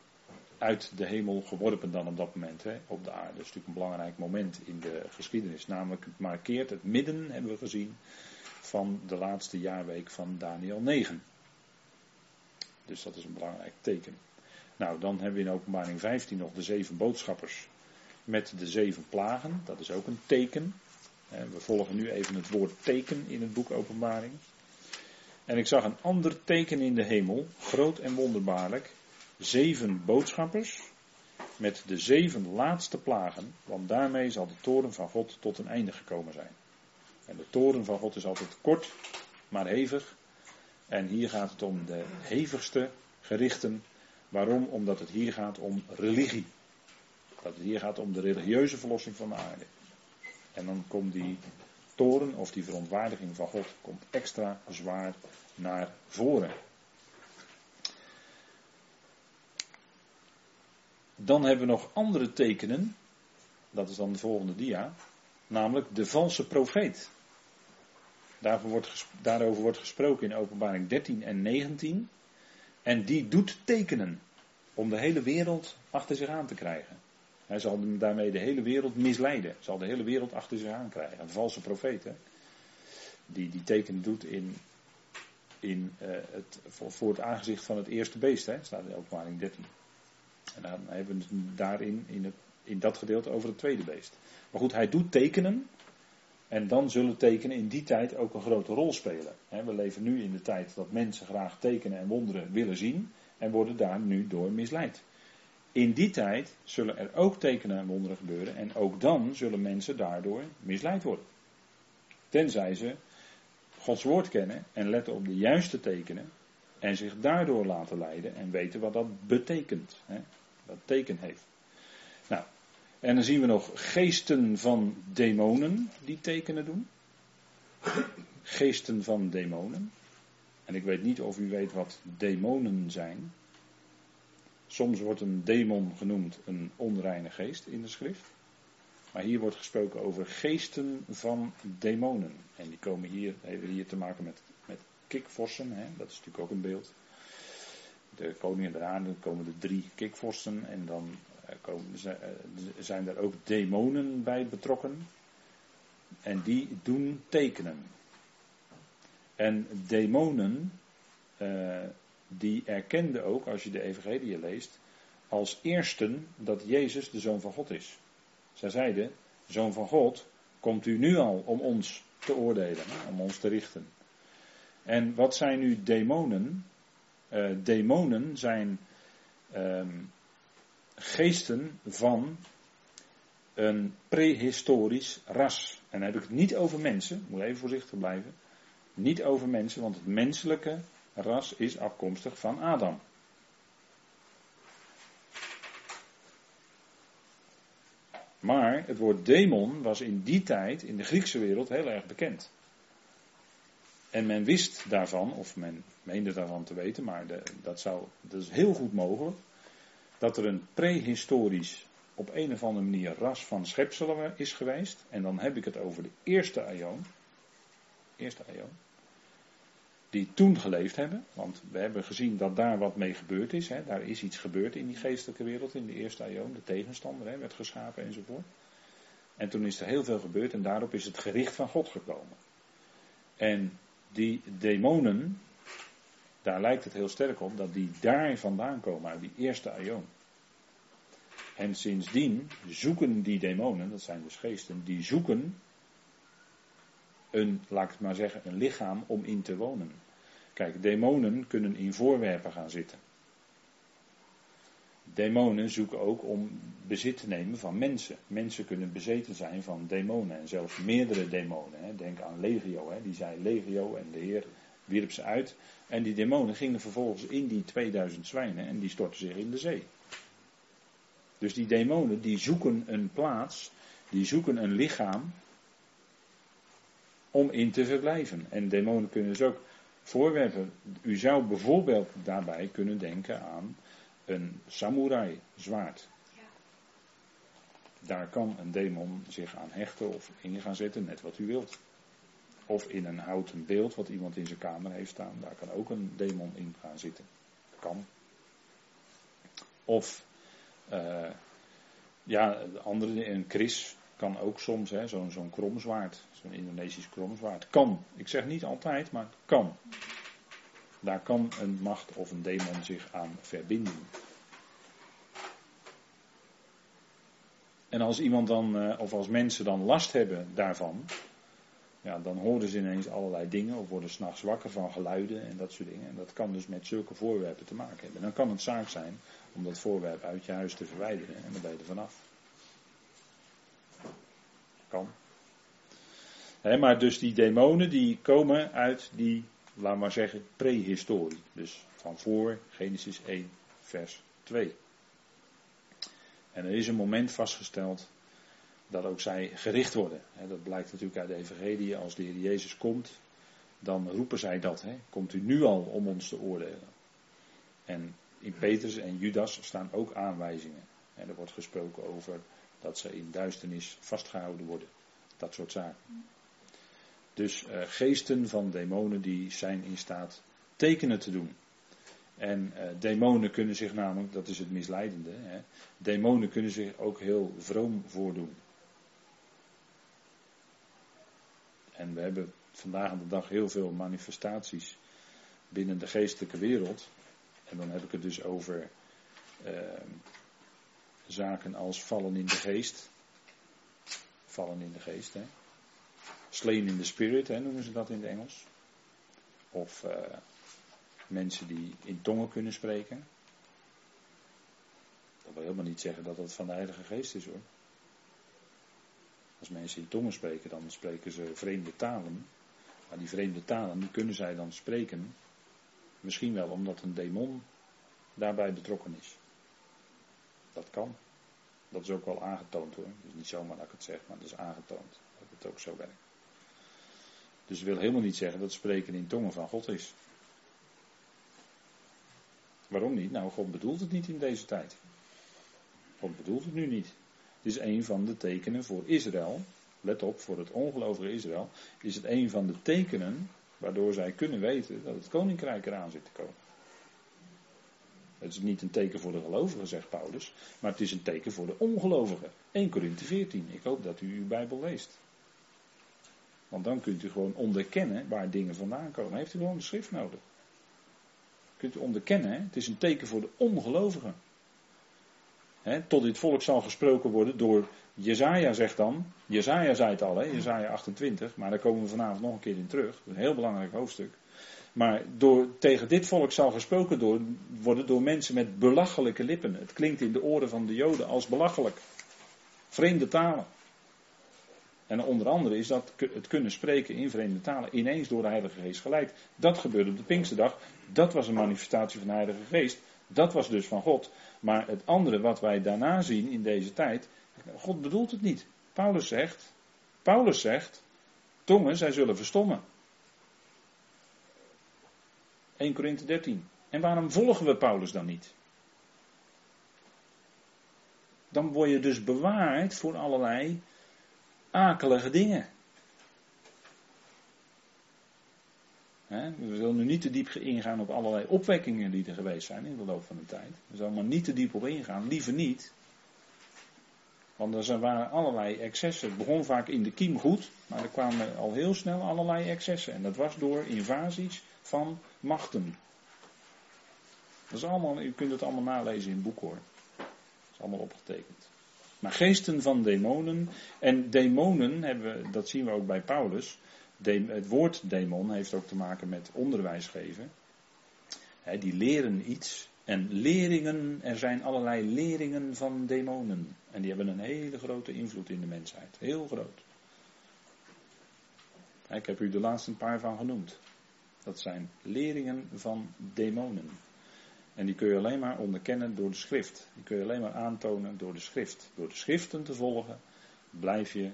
uit de hemel geworpen dan op dat moment hè, op de aarde. Dat is natuurlijk een belangrijk moment in de geschiedenis. Namelijk het markeert het midden, hebben we gezien, van de laatste jaarweek van Daniel 9. Dus dat is een belangrijk teken. Nou, dan hebben we in openbaring 15 nog de zeven boodschappers met de zeven plagen. Dat is ook een teken. We volgen nu even het woord teken in het boek Openbaring. En ik zag een ander teken in de hemel, groot en wonderbaarlijk. Zeven boodschappers met de zeven laatste plagen, want daarmee zal de toren van God tot een einde gekomen zijn. En de toren van God is altijd kort, maar hevig. En hier gaat het om de hevigste gerichten. Waarom? Omdat het hier gaat om religie. Dat het hier gaat om de religieuze verlossing van de aarde. En dan komt die toren of die verontwaardiging van God komt extra zwaar naar voren. Dan hebben we nog andere tekenen. Dat is dan de volgende dia. Namelijk de valse profeet. Wordt, daarover wordt gesproken in openbaring 13 en 19. En die doet tekenen. Om de hele wereld achter zich aan te krijgen. Hij zal daarmee de hele wereld misleiden. Zal de hele wereld achter zich aan krijgen. Een valse profeet. Hè? Die die tekenen doet in, in, uh, het, voor, het aangezicht van het eerste beest. Hè? Staat in openbaring 13. En dan hebben we het daarin in, in dat gedeelte over het tweede beest. Maar goed, hij doet tekenen. En dan zullen tekenen in die tijd ook een grote rol spelen. We leven nu in de tijd dat mensen graag tekenen en wonderen willen zien. En worden daar nu door misleid. In die tijd zullen er ook tekenen en wonderen gebeuren en ook dan zullen mensen daardoor misleid worden. Tenzij ze Gods woord kennen en letten op de juiste tekenen en zich daardoor laten leiden en weten wat dat betekent. Dat teken heeft. En dan zien we nog geesten van demonen die tekenen doen. Geesten van demonen. En ik weet niet of u weet wat demonen zijn. Soms wordt een demon genoemd een onreine geest in de schrift. Maar hier wordt gesproken over geesten van demonen. En die komen hier, hebben hier te maken met, met kikvorsen. Hè? Dat is natuurlijk ook een beeld. De koningen der aarde komen er drie kikvorsen. En dan komen, eh, zijn er ook demonen bij betrokken. En die doen tekenen. En demonen, uh, die erkende ook, als je de Evangelie leest, als eersten dat Jezus de Zoon van God is. Zij zeiden, Zoon van God, komt u nu al om ons te oordelen, om ons te richten. En wat zijn nu demonen? uh, demonen zijn ehm, geesten van een prehistorisch ras. En dan heb ik het niet over mensen, moet even voorzichtig blijven. Niet over mensen, want het menselijke ras is afkomstig van Adam. Maar het woord demon was in die tijd in de Griekse wereld heel erg bekend. En men wist daarvan, of men meende daarvan te weten, maar dat, zou, dat is heel goed mogelijk, dat er een prehistorisch, op een of andere manier, ras van schepselen is geweest. En dan heb ik het over de eerste aion. Eerste aion. Die toen geleefd hebben, want we hebben gezien dat daar wat mee gebeurd is. Hè. Daar is iets gebeurd in die geestelijke wereld, in de eerste aion. De tegenstander hè, werd geschapen enzovoort. En toen is er heel veel gebeurd en daarop is het gericht van God gekomen. En die demonen, daar lijkt het heel sterk op dat die daar vandaan komen, uit die eerste aion. En sindsdien zoeken die demonen, dat zijn dus geesten, die zoeken een, laat ik het maar zeggen, een lichaam om in te wonen. Kijk, demonen kunnen in voorwerpen gaan zitten. Demonen zoeken ook om bezit te nemen van mensen. Mensen kunnen bezeten zijn van demonen en zelfs meerdere demonen. Hè. Denk aan Legio, hè. die zei Legio en de Heer wierp ze uit. En die demonen gingen vervolgens in die 2000 zwijnen en die stortten zich in de zee. Dus die demonen die zoeken een plaats, die zoeken een lichaam om in te verblijven. En demonen kunnen dus ook voorwerpen. U zou bijvoorbeeld daarbij kunnen denken aan een samurai zwaard. Daar kan een demon zich aan hechten of in gaan zetten, net wat u wilt. Of in een houten beeld wat iemand in zijn kamer heeft staan, daar kan ook een demon in gaan zitten. Kan. Of, uh, ja, andere, een kris kan ook soms, zo'n zo'n kromzwaard, zo'n Indonesisch kromzwaard. Kan. Ik zeg niet altijd, maar kan. Daar kan een macht of een demon zich aan verbinden. En als iemand dan, eh, of als mensen dan last hebben daarvan, ja, dan horen ze ineens allerlei dingen of worden s'nachts wakker van geluiden en dat soort dingen. En dat kan dus met zulke voorwerpen te maken hebben. Dan kan het zaak zijn om dat voorwerp uit je huis te verwijderen en dan ben je er vanaf. Kan. maar dus die demonen die komen uit die, laat maar zeggen, prehistorie. Dus van voor Genesis 1, vers 2. En er is een moment vastgesteld dat ook zij gericht worden. Dat blijkt natuurlijk uit de Evangelie. Als de Heer Jezus komt, dan roepen zij dat. Komt u nu al om ons te oordelen? En in Petrus en Judas staan ook aanwijzingen. En er wordt gesproken over dat ze in duisternis vastgehouden worden. Dat soort zaken. Dus uh, geesten van demonen die zijn in staat tekenen te doen. En uh, demonen kunnen zich namelijk, dat is het misleidende, hè, demonen kunnen zich ook heel vroom voordoen. En we hebben vandaag aan de dag heel veel manifestaties binnen de geestelijke wereld. En dan heb ik het dus over uh, zaken als vallen in de geest. Vallen in de geest, hè. Slain in the spirit, hè, noemen ze dat in het Engels. Of uh, mensen die in tongen kunnen spreken. Dat wil helemaal niet zeggen dat dat van de Heilige Geest is hoor. Als mensen in tongen spreken, dan spreken ze vreemde talen. Maar die vreemde talen, die kunnen zij dan spreken. Misschien wel omdat een demon daarbij betrokken is. Dat kan. Dat is ook wel aangetoond hoor. Dus niet zomaar dat ik het zeg, maar dat is aangetoond. Dat het ook zo werkt. Dus het wil helemaal niet zeggen dat spreken in tongen van God is. Waarom niet? Nou, God bedoelt het niet in deze tijd. God bedoelt het nu niet. Is een van de tekenen voor Israël. Let op, voor het ongelovige Israël is het een van de tekenen waardoor zij kunnen weten dat het koninkrijk eraan zit te komen. Het is niet een teken voor de gelovigen, zegt Paulus, maar het is een teken voor de ongelovigen. 1 Korinthe 14. Ik hoop dat u uw Bijbel leest. Want dan kunt u gewoon onderkennen waar dingen vandaan komen. Heeft u gewoon de schrift nodig kunt u onderkennen. Het is een teken voor de ongelovigen. Tot dit volk zal gesproken worden door Jezaja, zegt dan. Jezaja zei het al, hè? Jezaja 28, maar daar komen we vanavond nog een keer in terug. een heel belangrijk hoofdstuk. Maar door, tegen dit volk zal gesproken door, worden door mensen met belachelijke lippen. Het klinkt in de oren van de Joden als belachelijk. Vreemde talen. En onder andere is dat het kunnen spreken in vreemde talen ineens door de Heilige Geest geleid. Dat gebeurde op de Pinksterdag. Dat was een manifestatie van de Heilige Geest. Dat was dus van God. Maar het andere wat wij daarna zien in deze tijd, God bedoelt het niet. Paulus zegt, Paulus zegt, tongen, zij zullen verstommen. 1 Korinthe 13. En waarom volgen we Paulus dan niet? Dan word je dus bewaard voor allerlei akelige dingen. We zullen nu niet te diep ingaan op allerlei opwekkingen die er geweest zijn in de loop van de tijd. We zullen maar niet te diep op ingaan, liever niet. Want er waren allerlei excessen. Het begon vaak in de kiem goed, maar er kwamen al heel snel allerlei excessen. En dat was door invasies van machten. Dat is allemaal, u kunt het allemaal nalezen in het boek hoor. Dat is allemaal opgetekend. Maar geesten van demonen. En demonen hebben dat zien we ook bij Paulus. Het woord demon heeft ook te maken met onderwijs geven. die leren iets. En leringen, er zijn allerlei leringen van demonen. En die hebben een hele grote invloed in de mensheid. Heel groot. Ik heb u de laatste paar van genoemd. Dat zijn leringen van demonen. En die kun je alleen maar onderkennen door de schrift. Die kun je alleen maar aantonen door de schrift. Door de schriften te volgen blijf je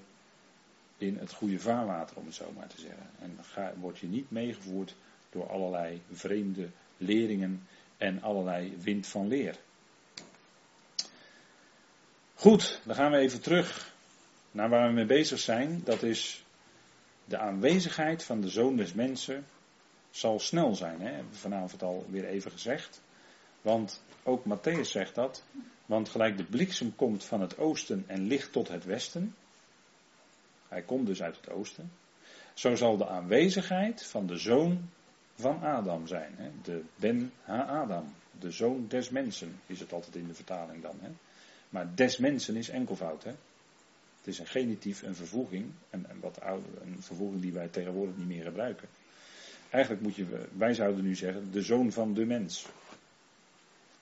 in het goede vaarwater, om het zo maar te zeggen. En ga, word je niet meegevoerd door allerlei vreemde leringen en allerlei wind van leer. Goed, dan gaan we even terug naar waar we mee bezig zijn. Dat is de aanwezigheid van de zoon des mensen zal snel zijn. Hè? Hebben vanavond al weer even gezegd. Want ook Matthäus zegt dat. Want gelijk de bliksem komt van het oosten en ligt tot het westen. Hij komt dus uit het oosten. Zo zal de aanwezigheid van de zoon van Adam zijn. Hè? De Ben Ha-Adam. De zoon des mensen is het altijd in de vertaling dan. Hè? Maar des mensen is enkelvoud. Hè? Het is een genitief, een vervoeging. En, wat oude, een vervoeging die wij tegenwoordig niet meer gebruiken. Eigenlijk moet je, wij zouden nu zeggen, de zoon van de mens.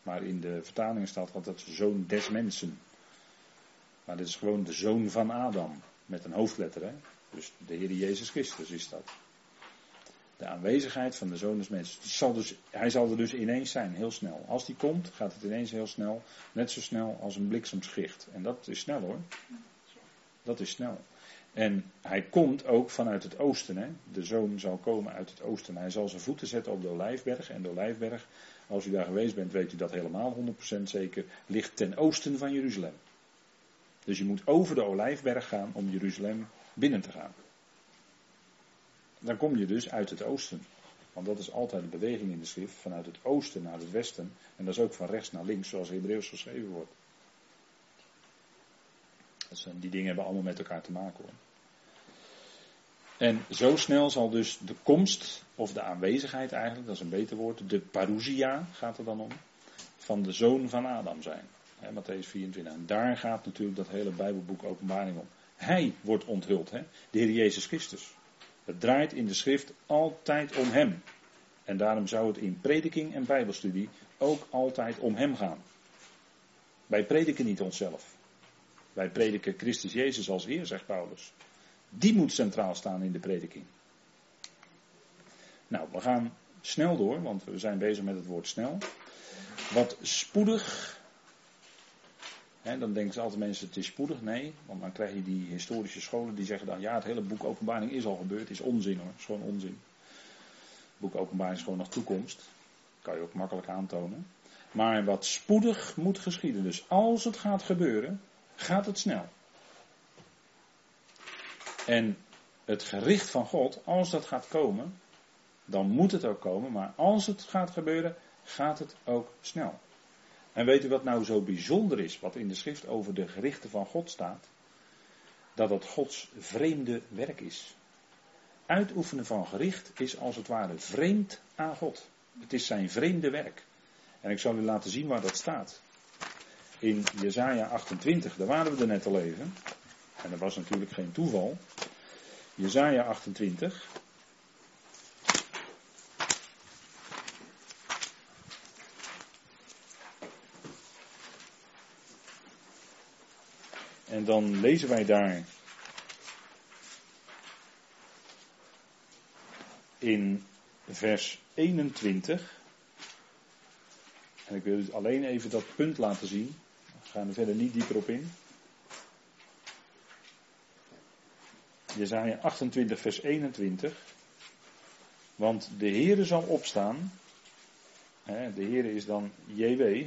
Maar in de vertalingen staat altijd zoon des mensen. Maar dit is gewoon de zoon van Adam. Met een hoofdletter, hè. Dus de Heer Jezus Christus is dat. De aanwezigheid van de zoon des mensen. Zal dus, hij zal er dus ineens zijn, heel snel. Als die komt, gaat het ineens heel snel. Net zo snel als een bliksemschicht. En dat is snel hoor. Dat is snel. En hij komt ook vanuit het oosten. Hè? De zoon zal komen uit het oosten. Hij zal zijn voeten zetten op de Olijfberg. En de Olijfberg, als u daar geweest bent, weet u dat helemaal 100% zeker, ligt ten oosten van Jeruzalem. Dus je moet over de Olijfberg gaan om Jeruzalem binnen te gaan. Dan kom je dus uit het oosten. Want dat is altijd de beweging in de schrift, vanuit het oosten naar het westen. En dat is ook van rechts naar links, zoals Hebreeuws geschreven wordt. die dingen hebben allemaal met elkaar te maken hoor. En zo snel zal dus de komst, of de aanwezigheid eigenlijk, dat is een beter woord, de parousia gaat er dan om, van de zoon van Adam zijn. He, Matthäus 24. En daar gaat natuurlijk dat hele Bijbelboek Openbaring om. Hij wordt onthuld, hè? de Heer Jezus Christus. Het draait in de schrift altijd om Hem. En daarom zou het in prediking en Bijbelstudie ook altijd om Hem gaan. Wij prediken niet onszelf. Wij prediken Christus Jezus als Heer, zegt Paulus. Die moet centraal staan in de prediking. Nou, we gaan snel door, want we zijn bezig met het woord snel. Wat spoedig. Hè, dan denken ze altijd mensen het is spoedig. Nee, want dan krijg je die historische scholen die zeggen dan ja, het hele boek Openbaring is al gebeurd. is onzin hoor, is gewoon onzin. Boek Openbaring is gewoon nog toekomst. Kan je ook makkelijk aantonen. Maar wat spoedig moet geschieden. Dus als het gaat gebeuren, gaat het snel. En het gericht van God, als dat gaat komen, dan moet het ook komen. Maar als het gaat gebeuren, gaat het ook snel. En weet u wat nou zo bijzonder is, wat in de schrift over de gerichten van God staat? Dat het Gods vreemde werk is. Uitoefenen van gericht is als het ware vreemd aan God. Het is zijn vreemde werk. En ik zal u laten zien waar dat staat. In Jesaja 28, daar waren we er net al even. En dat was natuurlijk geen toeval. Jezaja 28. En dan lezen wij daar in vers 21. En ik wil dus alleen even dat punt laten zien. We gaan er verder niet dieper op in. Jezaja 28 vers 21. Want de Heere zal opstaan. De Heere is dan JW,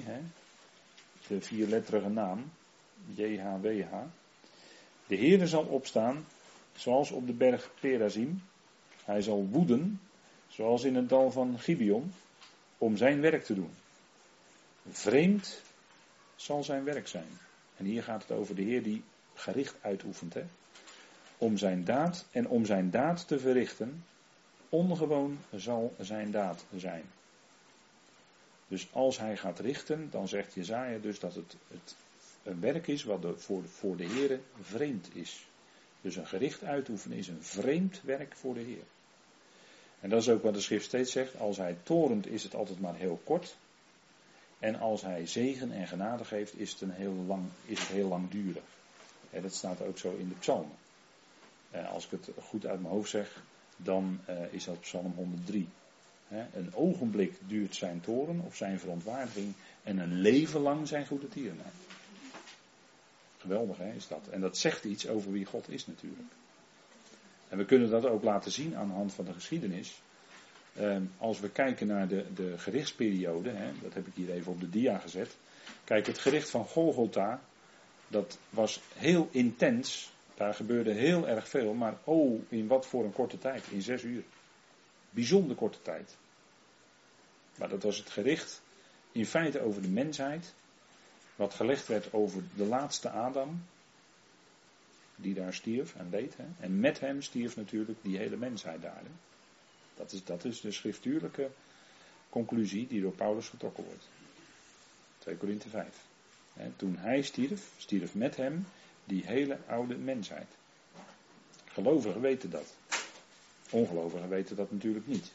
de vierletterige naam. JHWH. De Heere zal opstaan, zoals op de berg Perazim. Hij zal woeden, zoals in het dal van Gibeon, om zijn werk te doen. Vreemd zal zijn werk zijn. En hier gaat het over de Heer die gericht uitoefent. Hè? Om zijn daad en om zijn daad te verrichten, ongewoon zal zijn daad zijn. Dus als hij gaat richten, dan zegt Jezaja dus dat het, het een werk is wat voor, voor de Heer vreemd is. Dus een gericht uitoefenen is een vreemd werk voor de Heer. En dat is ook wat de schrift steeds zegt. Als hij torent is het altijd maar heel kort. En als hij zegen en genade geeft is het, een heel, lang, is het heel langdurig. En dat staat ook zo in de psalmen. Als ik het goed uit mijn hoofd zeg, dan eh, is dat psalm 103. een ogenblik duurt zijn toren of zijn verontwaardiging en een leven lang zijn goede tierenheid. Geweldig hè, is dat. En dat zegt iets over wie God is natuurlijk. En we kunnen dat ook laten zien aan de hand van de geschiedenis. Ehm, als we kijken naar de, de gerichtsperiode, hè, dat heb ik hier even op de dia gezet. Kijk, het gericht van Golgotha, dat was heel intens. Daar gebeurde heel erg veel, maar oh, in wat voor een korte tijd, in zes uur. Bijzonder korte tijd. Maar dat was het gericht in feite over de mensheid, wat gelegd werd over de laatste Adam, die daar stierf en leed. Hè? En met hem stierf natuurlijk die hele mensheid daar. Hè? Dat, is, dat is de schriftuurlijke conclusie die door Paulus getrokken wordt. 2 Korinthe 5. Hè? Toen hij stierf, stierf met hem die hele oude mensheid. Gelovigen weten dat. Ongelovigen weten dat natuurlijk niet.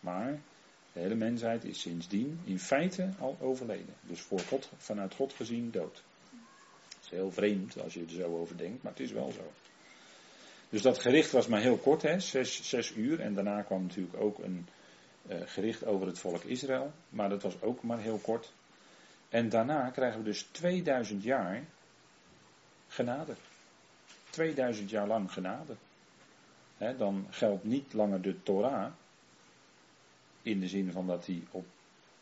Maar de hele mensheid is sindsdien in feite al overleden. Dus voor God, vanuit God gezien dood. Dat is heel vreemd als je er zo over denkt, maar het is wel zo. Dus dat gericht was maar heel kort, hè, zes, zes uur. En daarna kwam natuurlijk ook een uh, gericht over het volk Israël. Maar dat was ook maar heel kort. En daarna krijgen we dus 2000 jaar genade. 2000 jaar lang genade. dan geldt niet langer de Torah, in de zin van dat hij op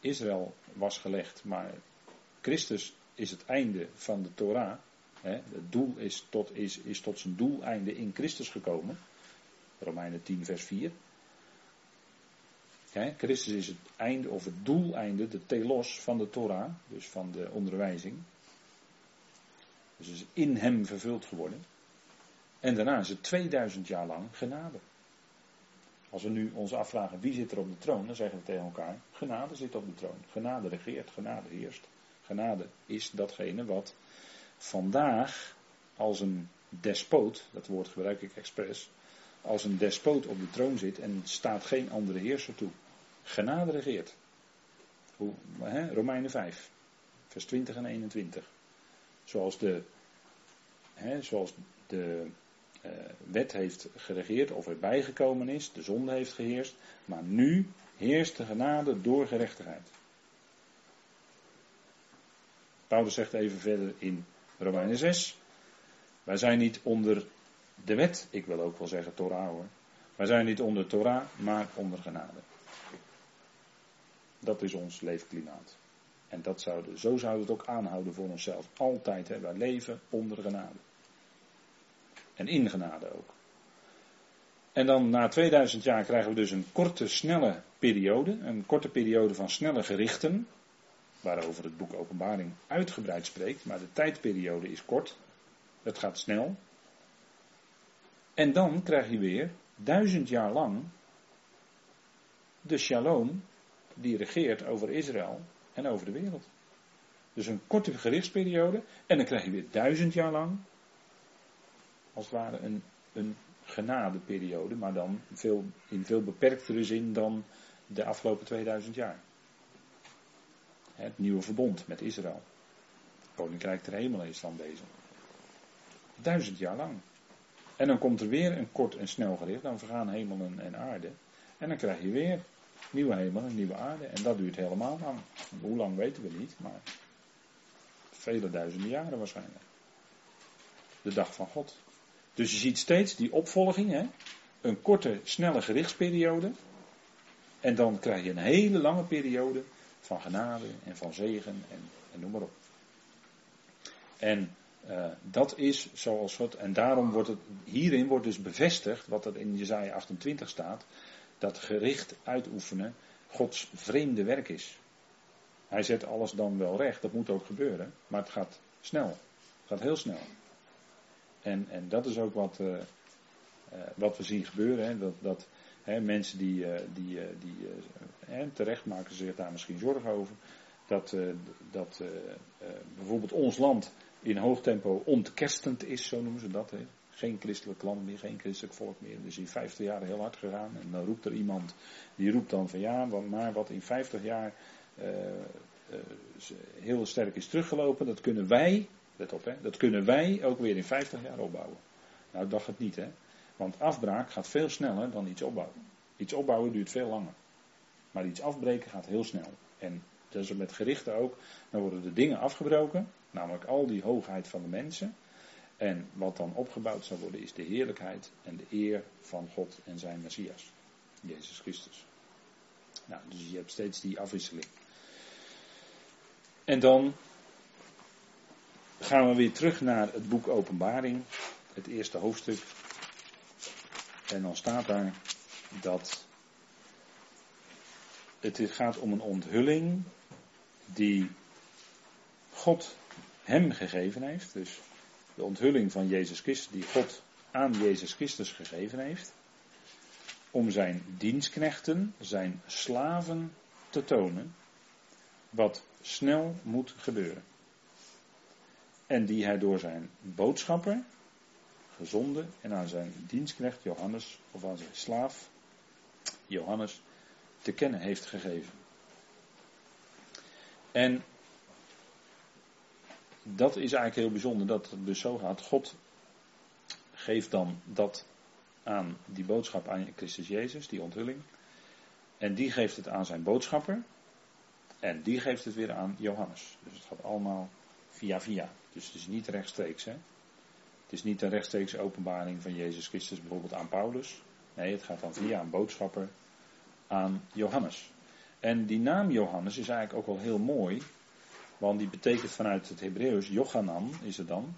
Israël was gelegd, maar Christus is het einde van de Torah. het doel is tot, is, is tot zijn doeleinde in Christus gekomen. Romeinen 10, vers 4. Christus is het einde of het doeleinde, de telos van de Torah, dus van de onderwijzing. Dus is in hem vervuld geworden. En daarna is het 2000 jaar lang genade. Als we nu ons afvragen wie zit er op de troon, dan zeggen we tegen elkaar: genade zit op de troon. Genade regeert, genade heerst. Genade is datgene wat vandaag als een despoot, dat woord gebruik ik expres, als een despoot op de troon zit en staat geen andere heerser toe. Genade regeert. Hoe? Romeinen 5, vers 20 en 21. Zoals de, hè, zoals de uh, wet heeft geregeerd of erbij gekomen is, de zonde heeft geheerst, maar nu heerst de genade door gerechtigheid. Paulus zegt even verder in Romeinen 6, wij zijn niet onder de wet, ik wil ook wel zeggen Torah hoor, wij zijn niet onder Torah, maar onder genade. Dat is ons leefklimaat. En dat zouden, zo zouden we het ook aanhouden voor onszelf. Altijd, hè, wij leven onder genade. En in genade ook. En dan na 2000 jaar krijgen we dus een korte, snelle periode. Een korte periode van snelle gerichten. Waarover het boek Openbaring uitgebreid spreekt. Maar de tijdperiode is kort. Het gaat snel. En dan krijg je weer duizend jaar lang de shalom die regeert over Israël en over de wereld. Dus een korte gerichtsperiode en dan krijg je weer duizend jaar lang als het ware een, een genadeperiode, maar dan veel, in veel beperktere zin dan de afgelopen 2000 jaar. Het nieuwe verbond met Israël. Het Koninkrijk der Hemel is dan bezig. Duizend jaar lang. En dan komt er weer een kort en snel gericht. Dan vergaan hemelen en aarde. En dan krijg je weer nieuwe hemelen, nieuwe aarde. En dat duurt helemaal lang. Hoe lang weten we niet, maar vele duizenden jaren waarschijnlijk. De dag van God. Dus je ziet steeds die opvolging. Hè? Een korte, snelle gerichtsperiode. En dan krijg je een hele lange periode van genade en van zegen en, en noem maar op. En uh, dat is zoals God, en daarom wordt het, hierin wordt dus bevestigd wat er in Jezaja 28 staat, dat gericht uitoefenen Gods vreemde werk is. Hij zet alles dan wel recht, dat moet ook gebeuren, maar het gaat snel. Het gaat heel snel. En, en dat is ook wat, uh, uh, wat we zien gebeuren, hè, dat, dat hè, mensen die, die, die terecht maken zich daar misschien zorgen over, dat, dat bijvoorbeeld ons land in hoog tempo ontkerstend is, zo noemen ze dat. Hè. Geen christelijk land meer, geen christelijk volk meer. Dus in 50 jaar heel hard gegaan. En dan roept er iemand, die roept dan van ja, maar wat in 50 jaar heel sterk is teruggelopen, dat kunnen wij, let op hè, dat kunnen wij ook weer in 50 jaar opbouwen. Nou, dacht het niet hè. Want afbraak gaat veel sneller dan iets opbouwen. Iets opbouwen duurt veel langer. Maar iets afbreken gaat heel snel. En dat is met gerichten ook. Dan worden de dingen afgebroken. Namelijk al die hoogheid van de mensen. En wat dan opgebouwd zal worden is de heerlijkheid en de eer van God en zijn Messias. Jezus Christus. Nou, dus je hebt steeds die afwisseling. En dan gaan we weer terug naar het boek Openbaring, het eerste hoofdstuk. En dan staat daar dat het gaat om een onthulling die God hem gegeven heeft. Dus de onthulling van Jezus Christus, die God aan Jezus Christus gegeven heeft. Om zijn dienstknechten, zijn slaven te tonen. Wat snel moet gebeuren. En die hij door zijn boodschapper, gezonden, en aan zijn dienstknecht Johannes, of aan zijn slaaf Johannes, te kennen heeft gegeven. En dat is eigenlijk heel bijzonder dat het dus zo gaat. God geeft dan dat aan die boodschap aan Christus Jezus, die onthulling. En die geeft het aan zijn boodschapper. En die geeft het weer aan Johannes. Dus het gaat allemaal via via. Dus het is niet rechtstreeks. Hè? Het is niet een rechtstreeks openbaring van Jezus Christus bijvoorbeeld aan Paulus. Nee, het gaat dan via een boodschapper aan Johannes. En die naam Johannes is eigenlijk ook wel heel mooi. Want die betekent vanuit het Hebreeuws, Jochanan is het dan.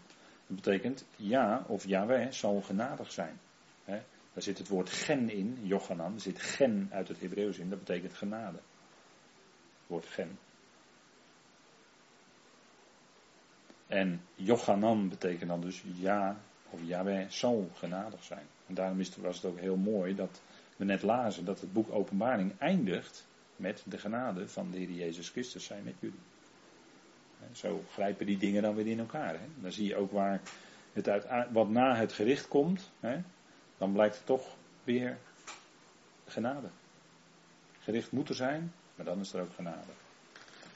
Dat betekent ja of Yahweh zal genadig zijn. daar zit het woord gen in, Jochanan. Er zit gen uit het Hebreeuws in, dat betekent genade. Het woord gen. En Jochanan betekent dan dus ja of Yahweh zal genadig zijn. En daarom was het ook heel mooi dat we net lazen dat het boek Openbaring eindigt met de genade van de Heer Jezus Christus zijn met jullie. Zo grijpen die dingen dan weer in elkaar. Hè? Dan zie je ook waar het uit, wat na het gericht komt, hè? dan blijkt het toch weer genade. Gericht moet er zijn, maar dan is er ook genade.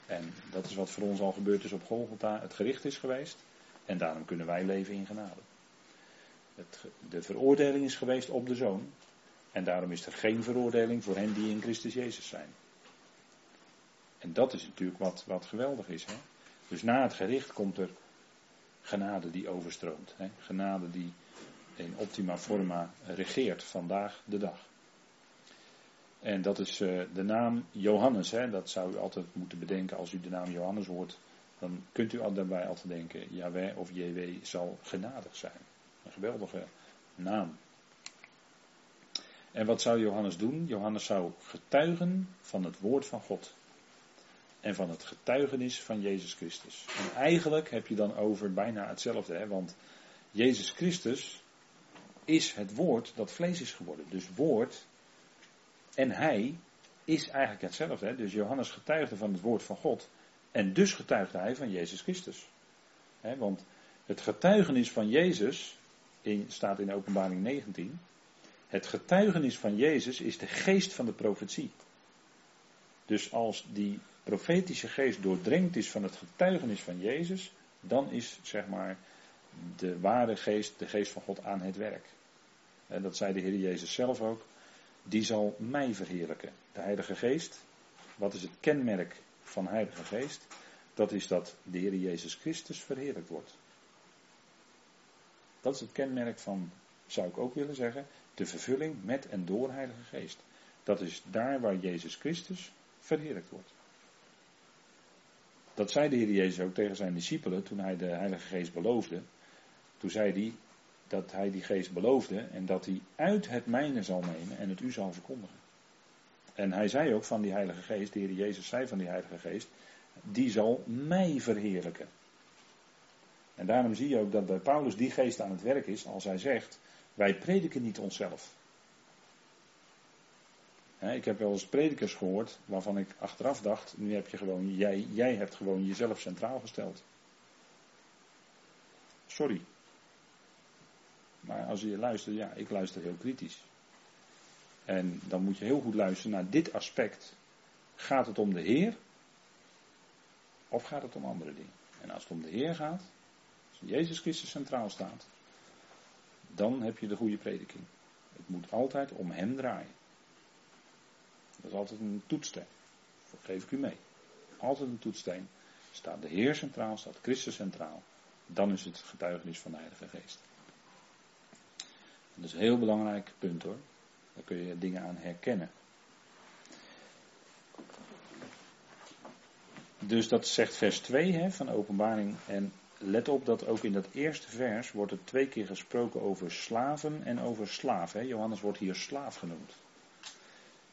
En dat is wat voor ons al gebeurd is op Golgotha. Het gericht is geweest en daarom kunnen wij leven in genade. Het, de veroordeling is geweest op de zoon. En daarom is er geen veroordeling voor hen die in Christus Jezus zijn. En dat is natuurlijk wat, wat geweldig is. Hè? Dus na het gericht komt er genade die overstroomt. Hè? Genade die in optima forma regeert vandaag de dag. En dat is uh, de naam Johannes. Hè? Dat zou u altijd moeten bedenken als u de naam Johannes hoort. Dan kunt u daarbij altijd denken, Yahweh of JW zal genadig zijn. Een geweldige naam. En wat zou Johannes doen? Johannes zou getuigen van het woord van God en van het getuigenis van Jezus Christus. En eigenlijk heb je dan over bijna hetzelfde, hè? want Jezus Christus is het woord dat vlees is geworden. Dus woord en hij is eigenlijk hetzelfde. Hè? Dus Johannes getuigde van het woord van God en dus getuigde hij van Jezus Christus. Hè? Want het getuigenis van Jezus staat in openbaring 19. Het getuigenis van Jezus is de geest van de profetie. Dus als die profetische geest doordrenkt is van het getuigenis van Jezus, dan is zeg maar de ware geest, de geest van God aan het werk. En dat zei de Heer Jezus zelf ook. Die zal mij verheerlijken. De Heilige Geest. Wat is het kenmerk van Heilige Geest? Dat is dat de Heer Jezus Christus verheerlijkt wordt. Dat is het kenmerk van, zou ik ook willen zeggen, de vervulling met en door Heilige Geest. Dat is daar waar Jezus Christus verheerlijkt wordt. Dat zei de Heer Jezus ook tegen zijn discipelen toen hij de Heilige Geest beloofde. Toen zei hij dat hij die geest beloofde en dat hij uit het mijne zal nemen en het u zal verkondigen. En hij zei ook van die Heilige Geest, de Heer Jezus zei van die Heilige Geest, die zal mij verheerlijken. En daarom zie je ook dat bij Paulus die geest aan het werk is als hij zegt, wij prediken niet onszelf. ik heb wel eens predikers gehoord waarvan ik achteraf dacht, nu heb je gewoon, jij, jij hebt gewoon jezelf centraal gesteld. Sorry. Maar als je luistert, ja, ik luister heel kritisch. En dan moet je heel goed luisteren naar dit aspect. Gaat het om de Heer? Of gaat het om andere dingen? En als het om de Heer gaat, als Jezus Christus centraal staat, dan heb je de goede prediking. Het moet altijd om Hem draaien. Dat is altijd een toetssteen. Dat geef ik u mee. Altijd een toetssteen. Staat de Heer centraal, staat Christus centraal. Dan is het getuigenis van de Heilige Geest. Dat is een heel belangrijk punt hoor. Daar kun je dingen aan herkennen. Dus dat zegt vers 2 hè, van openbaring. En let op dat ook in dat eerste vers wordt er twee keer gesproken over slaven en over slaven. Hè. Johannes wordt hier slaaf genoemd.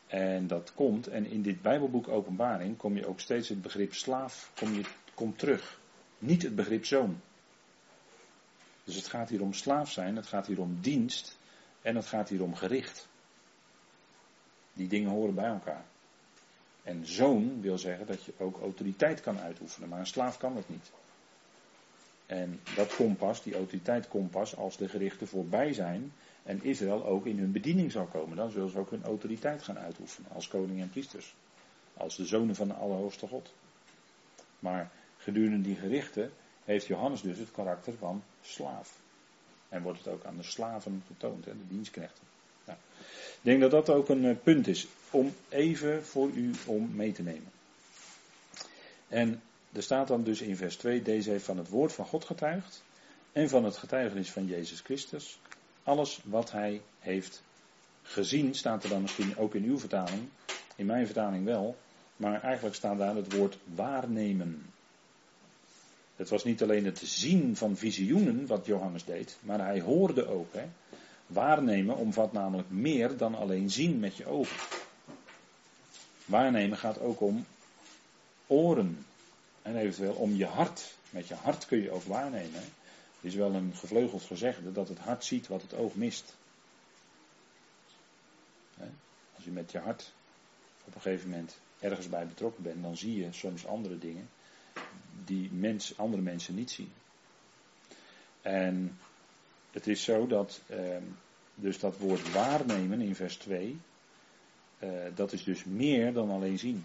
En dat komt, en in dit Bijbelboek Openbaring kom je ook steeds het begrip slaaf kom je, komt terug. Niet het begrip zoon. Dus het gaat hier om slaaf zijn, het gaat hier om dienst en het gaat hier om gericht. Die dingen horen bij elkaar. En zoon wil zeggen dat je ook autoriteit kan uitoefenen, maar een slaaf kan dat niet. En dat kompas, die autoriteit kompas, als de gerichten voorbij zijn en Israël ook in hun bediening zal komen, dan zullen ze ook hun autoriteit gaan uitoefenen als koning en priesters. Als de zonen van de Allerhoogste God. Maar gedurende die gerichten heeft Johannes dus het karakter van slaaf. En wordt het ook aan de slaven getoond, hè, de dienstknechten. Ik denk dat dat ook een eh, punt is om even voor u om mee te nemen. En er staat dan dus in vers 2, deze heeft van het woord van God getuigd en van het getuigenis van Jezus Christus. Alles wat hij heeft gezien, staat er dan misschien ook in uw vertaling, in mijn vertaling wel, maar eigenlijk staat daar het woord waarnemen. Het was niet alleen het zien van visioenen wat Johannes deed, maar hij hoorde ook. Hè. Waarnemen omvat namelijk meer dan alleen zien met je ogen. Waarnemen gaat ook om oren. En eventueel om je hart. Met je hart kun je ook waarnemen. Het is wel een gevleugeld gezegde dat het hart ziet wat het oog mist. Als je met je hart op een gegeven moment ergens bij betrokken bent, dan zie je soms andere dingen die mens, andere mensen niet zien. En het is zo dat, eh, dus dat woord waarnemen in vers 2, eh, dat is dus meer dan alleen zien.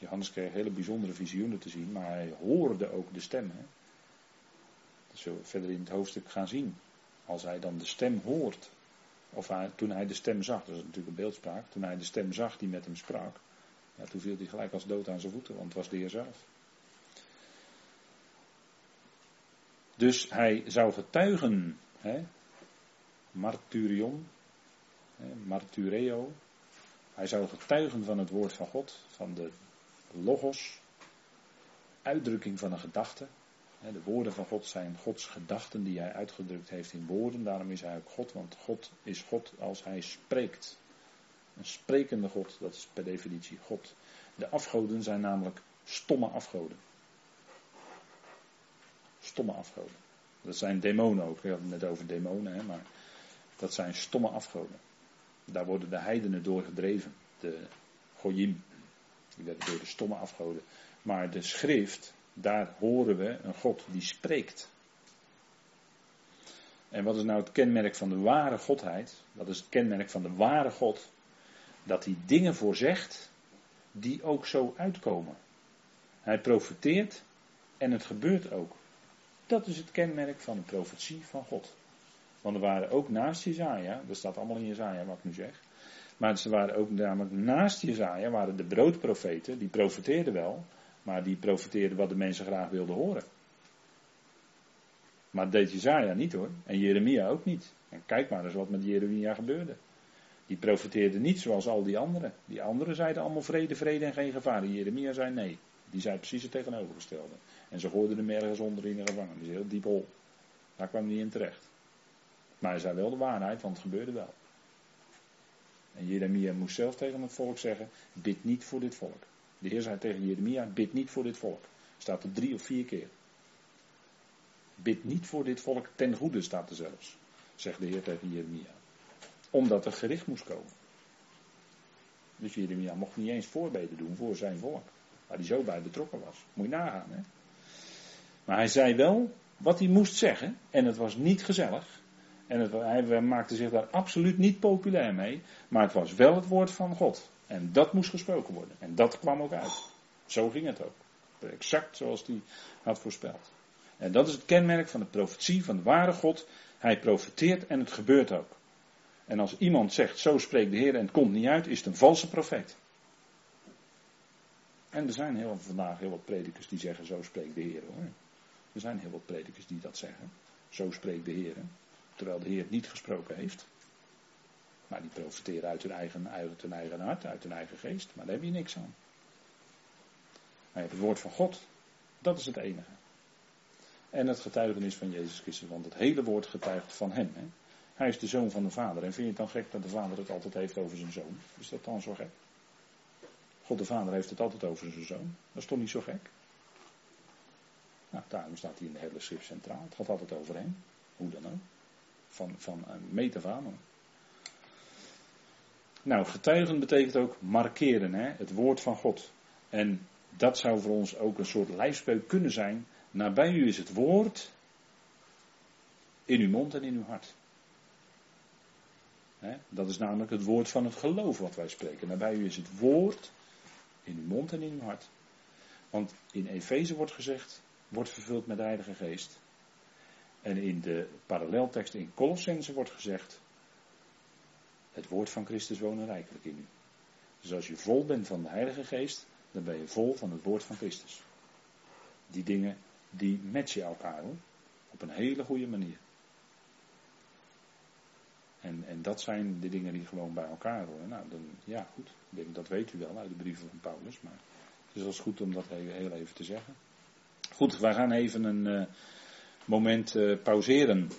Johannes kreeg hele bijzondere visioenen te zien, maar hij hoorde ook de stem. Dat zullen we verder in het hoofdstuk gaan zien. Als hij dan de stem hoort, of toen hij de stem zag, dat is natuurlijk een beeldspraak, toen hij de stem zag die met hem sprak, ja, toen viel hij gelijk als dood aan zijn voeten, want het was de Heer zelf. Dus hij zou getuigen, hè, martyrion, hè, martyreo. Hij zou getuigen van het woord van God, van de logos, uitdrukking van een gedachte. De woorden van God zijn Gods gedachten die hij uitgedrukt heeft in woorden. Daarom is hij ook God, want God is God als hij spreekt. Een sprekende God, dat is per definitie God. De afgoden zijn namelijk stomme afgoden stomme afgoden. Dat zijn demonen ook. We hadden het net over demonen, hè, maar dat zijn stomme afgoden. Daar worden de heidenen door gedreven. De goyim. Die werden door de stomme afgoden. Maar de schrift, daar horen we een God die spreekt. En wat is nou het kenmerk van de ware Godheid? Dat is het kenmerk van de ware God. Dat hij dingen voorzegt die ook zo uitkomen. Hij profeteert en het gebeurt ook. Dat is het kenmerk van de profetie van God. Want er waren ook naast Jezaja, dat staat allemaal in Jezaja wat ik nu zeg. Maar ze waren ook namelijk naast Jezaja, waren de broodprofeten, die profeteerden wel, maar die profeteerden wat de mensen graag wilden horen. Maar dat deed Jezaja niet hoor, en Jeremia ook niet. En kijk maar eens wat met Jeremia gebeurde. Die profeteerde niet zoals al die anderen. Die anderen zeiden allemaal vrede, vrede en geen gevaar. Jeremia zei nee. Die zei precies het tegenovergestelde. En ze gooiden hem ergens onder in de gevangenis. Heel diep hol. Daar kwam hij in terecht. Maar hij zei wel de waarheid, want het gebeurde wel. En Jeremia moest zelf tegen het volk zeggen: bid niet voor dit volk. De Heer zei tegen Jeremia: bid niet voor dit volk. Staat er drie of vier keer. Bid niet voor dit volk ten goede, staat er zelfs. Zegt de Heer tegen Jeremia. Omdat er gericht moest komen. Dus Jeremia mocht niet eens voorbeden doen voor zijn volk. Waar hij zo bij betrokken was. Moet je nagaan, hè? Maar hij zei wel wat hij moest zeggen. En het was niet gezellig. En het, hij maakte zich daar absoluut niet populair mee. Maar het was wel het woord van God. En dat moest gesproken worden. En dat kwam ook uit. Zo ging het ook. Exact zoals hij had voorspeld. En dat is het kenmerk van de profetie van de ware God. Hij profeteert en het gebeurt ook. En als iemand zegt, zo spreekt de Heer en het komt niet uit, is het een valse profeet. En er zijn heel, vandaag heel wat predikers die zeggen, zo spreekt de Heer hoor. Er zijn heel wat predikers die dat zeggen. Zo spreekt de Heer. Terwijl de Heer niet gesproken heeft. Maar die profiteren uit hun eigen, uit hun eigen hart, uit hun eigen geest. Maar daar heb je niks aan. Maar je hebt het woord van God. Dat is het enige. En het getuigenis van Jezus Christus. Want het hele woord getuigt van hem. Hè? Hij is de zoon van de vader. En vind je het dan gek dat de vader het altijd heeft over zijn zoon? Is dat dan zo gek? God de vader heeft het altijd over zijn zoon. Dat is toch niet zo gek? Nou, daarom staat hij in de hele schrift centraal. Het gaat altijd over hem. Hoe dan ook. Van, van. Nou, getuigen betekent ook markeren, hè? het woord van God. En dat zou voor ons ook een soort lijfspreuk kunnen zijn. Nabij u is het woord in uw mond en in uw hart. Dat is namelijk het woord van het geloof wat wij spreken. Nabij u is het woord in uw mond en in uw hart. Want in Efeze wordt gezegd, wordt vervuld met de Heilige Geest. En in de paralleltekst in Colossense wordt gezegd, het woord van Christus wonen rijkelijk in u. Dus als je vol bent van de Heilige Geest, dan ben je vol van het woord van Christus. Die dingen, die matchen elkaar. Op een hele goede manier. En, en dat zijn de dingen die gewoon bij elkaar horen. Nou, dan, ja, goed. Denk, dat weet u wel uit de brieven van Paulus. Maar het is wel goed om dat heel even te zeggen. Goed, wij gaan even een uh, moment uh, pauzeren.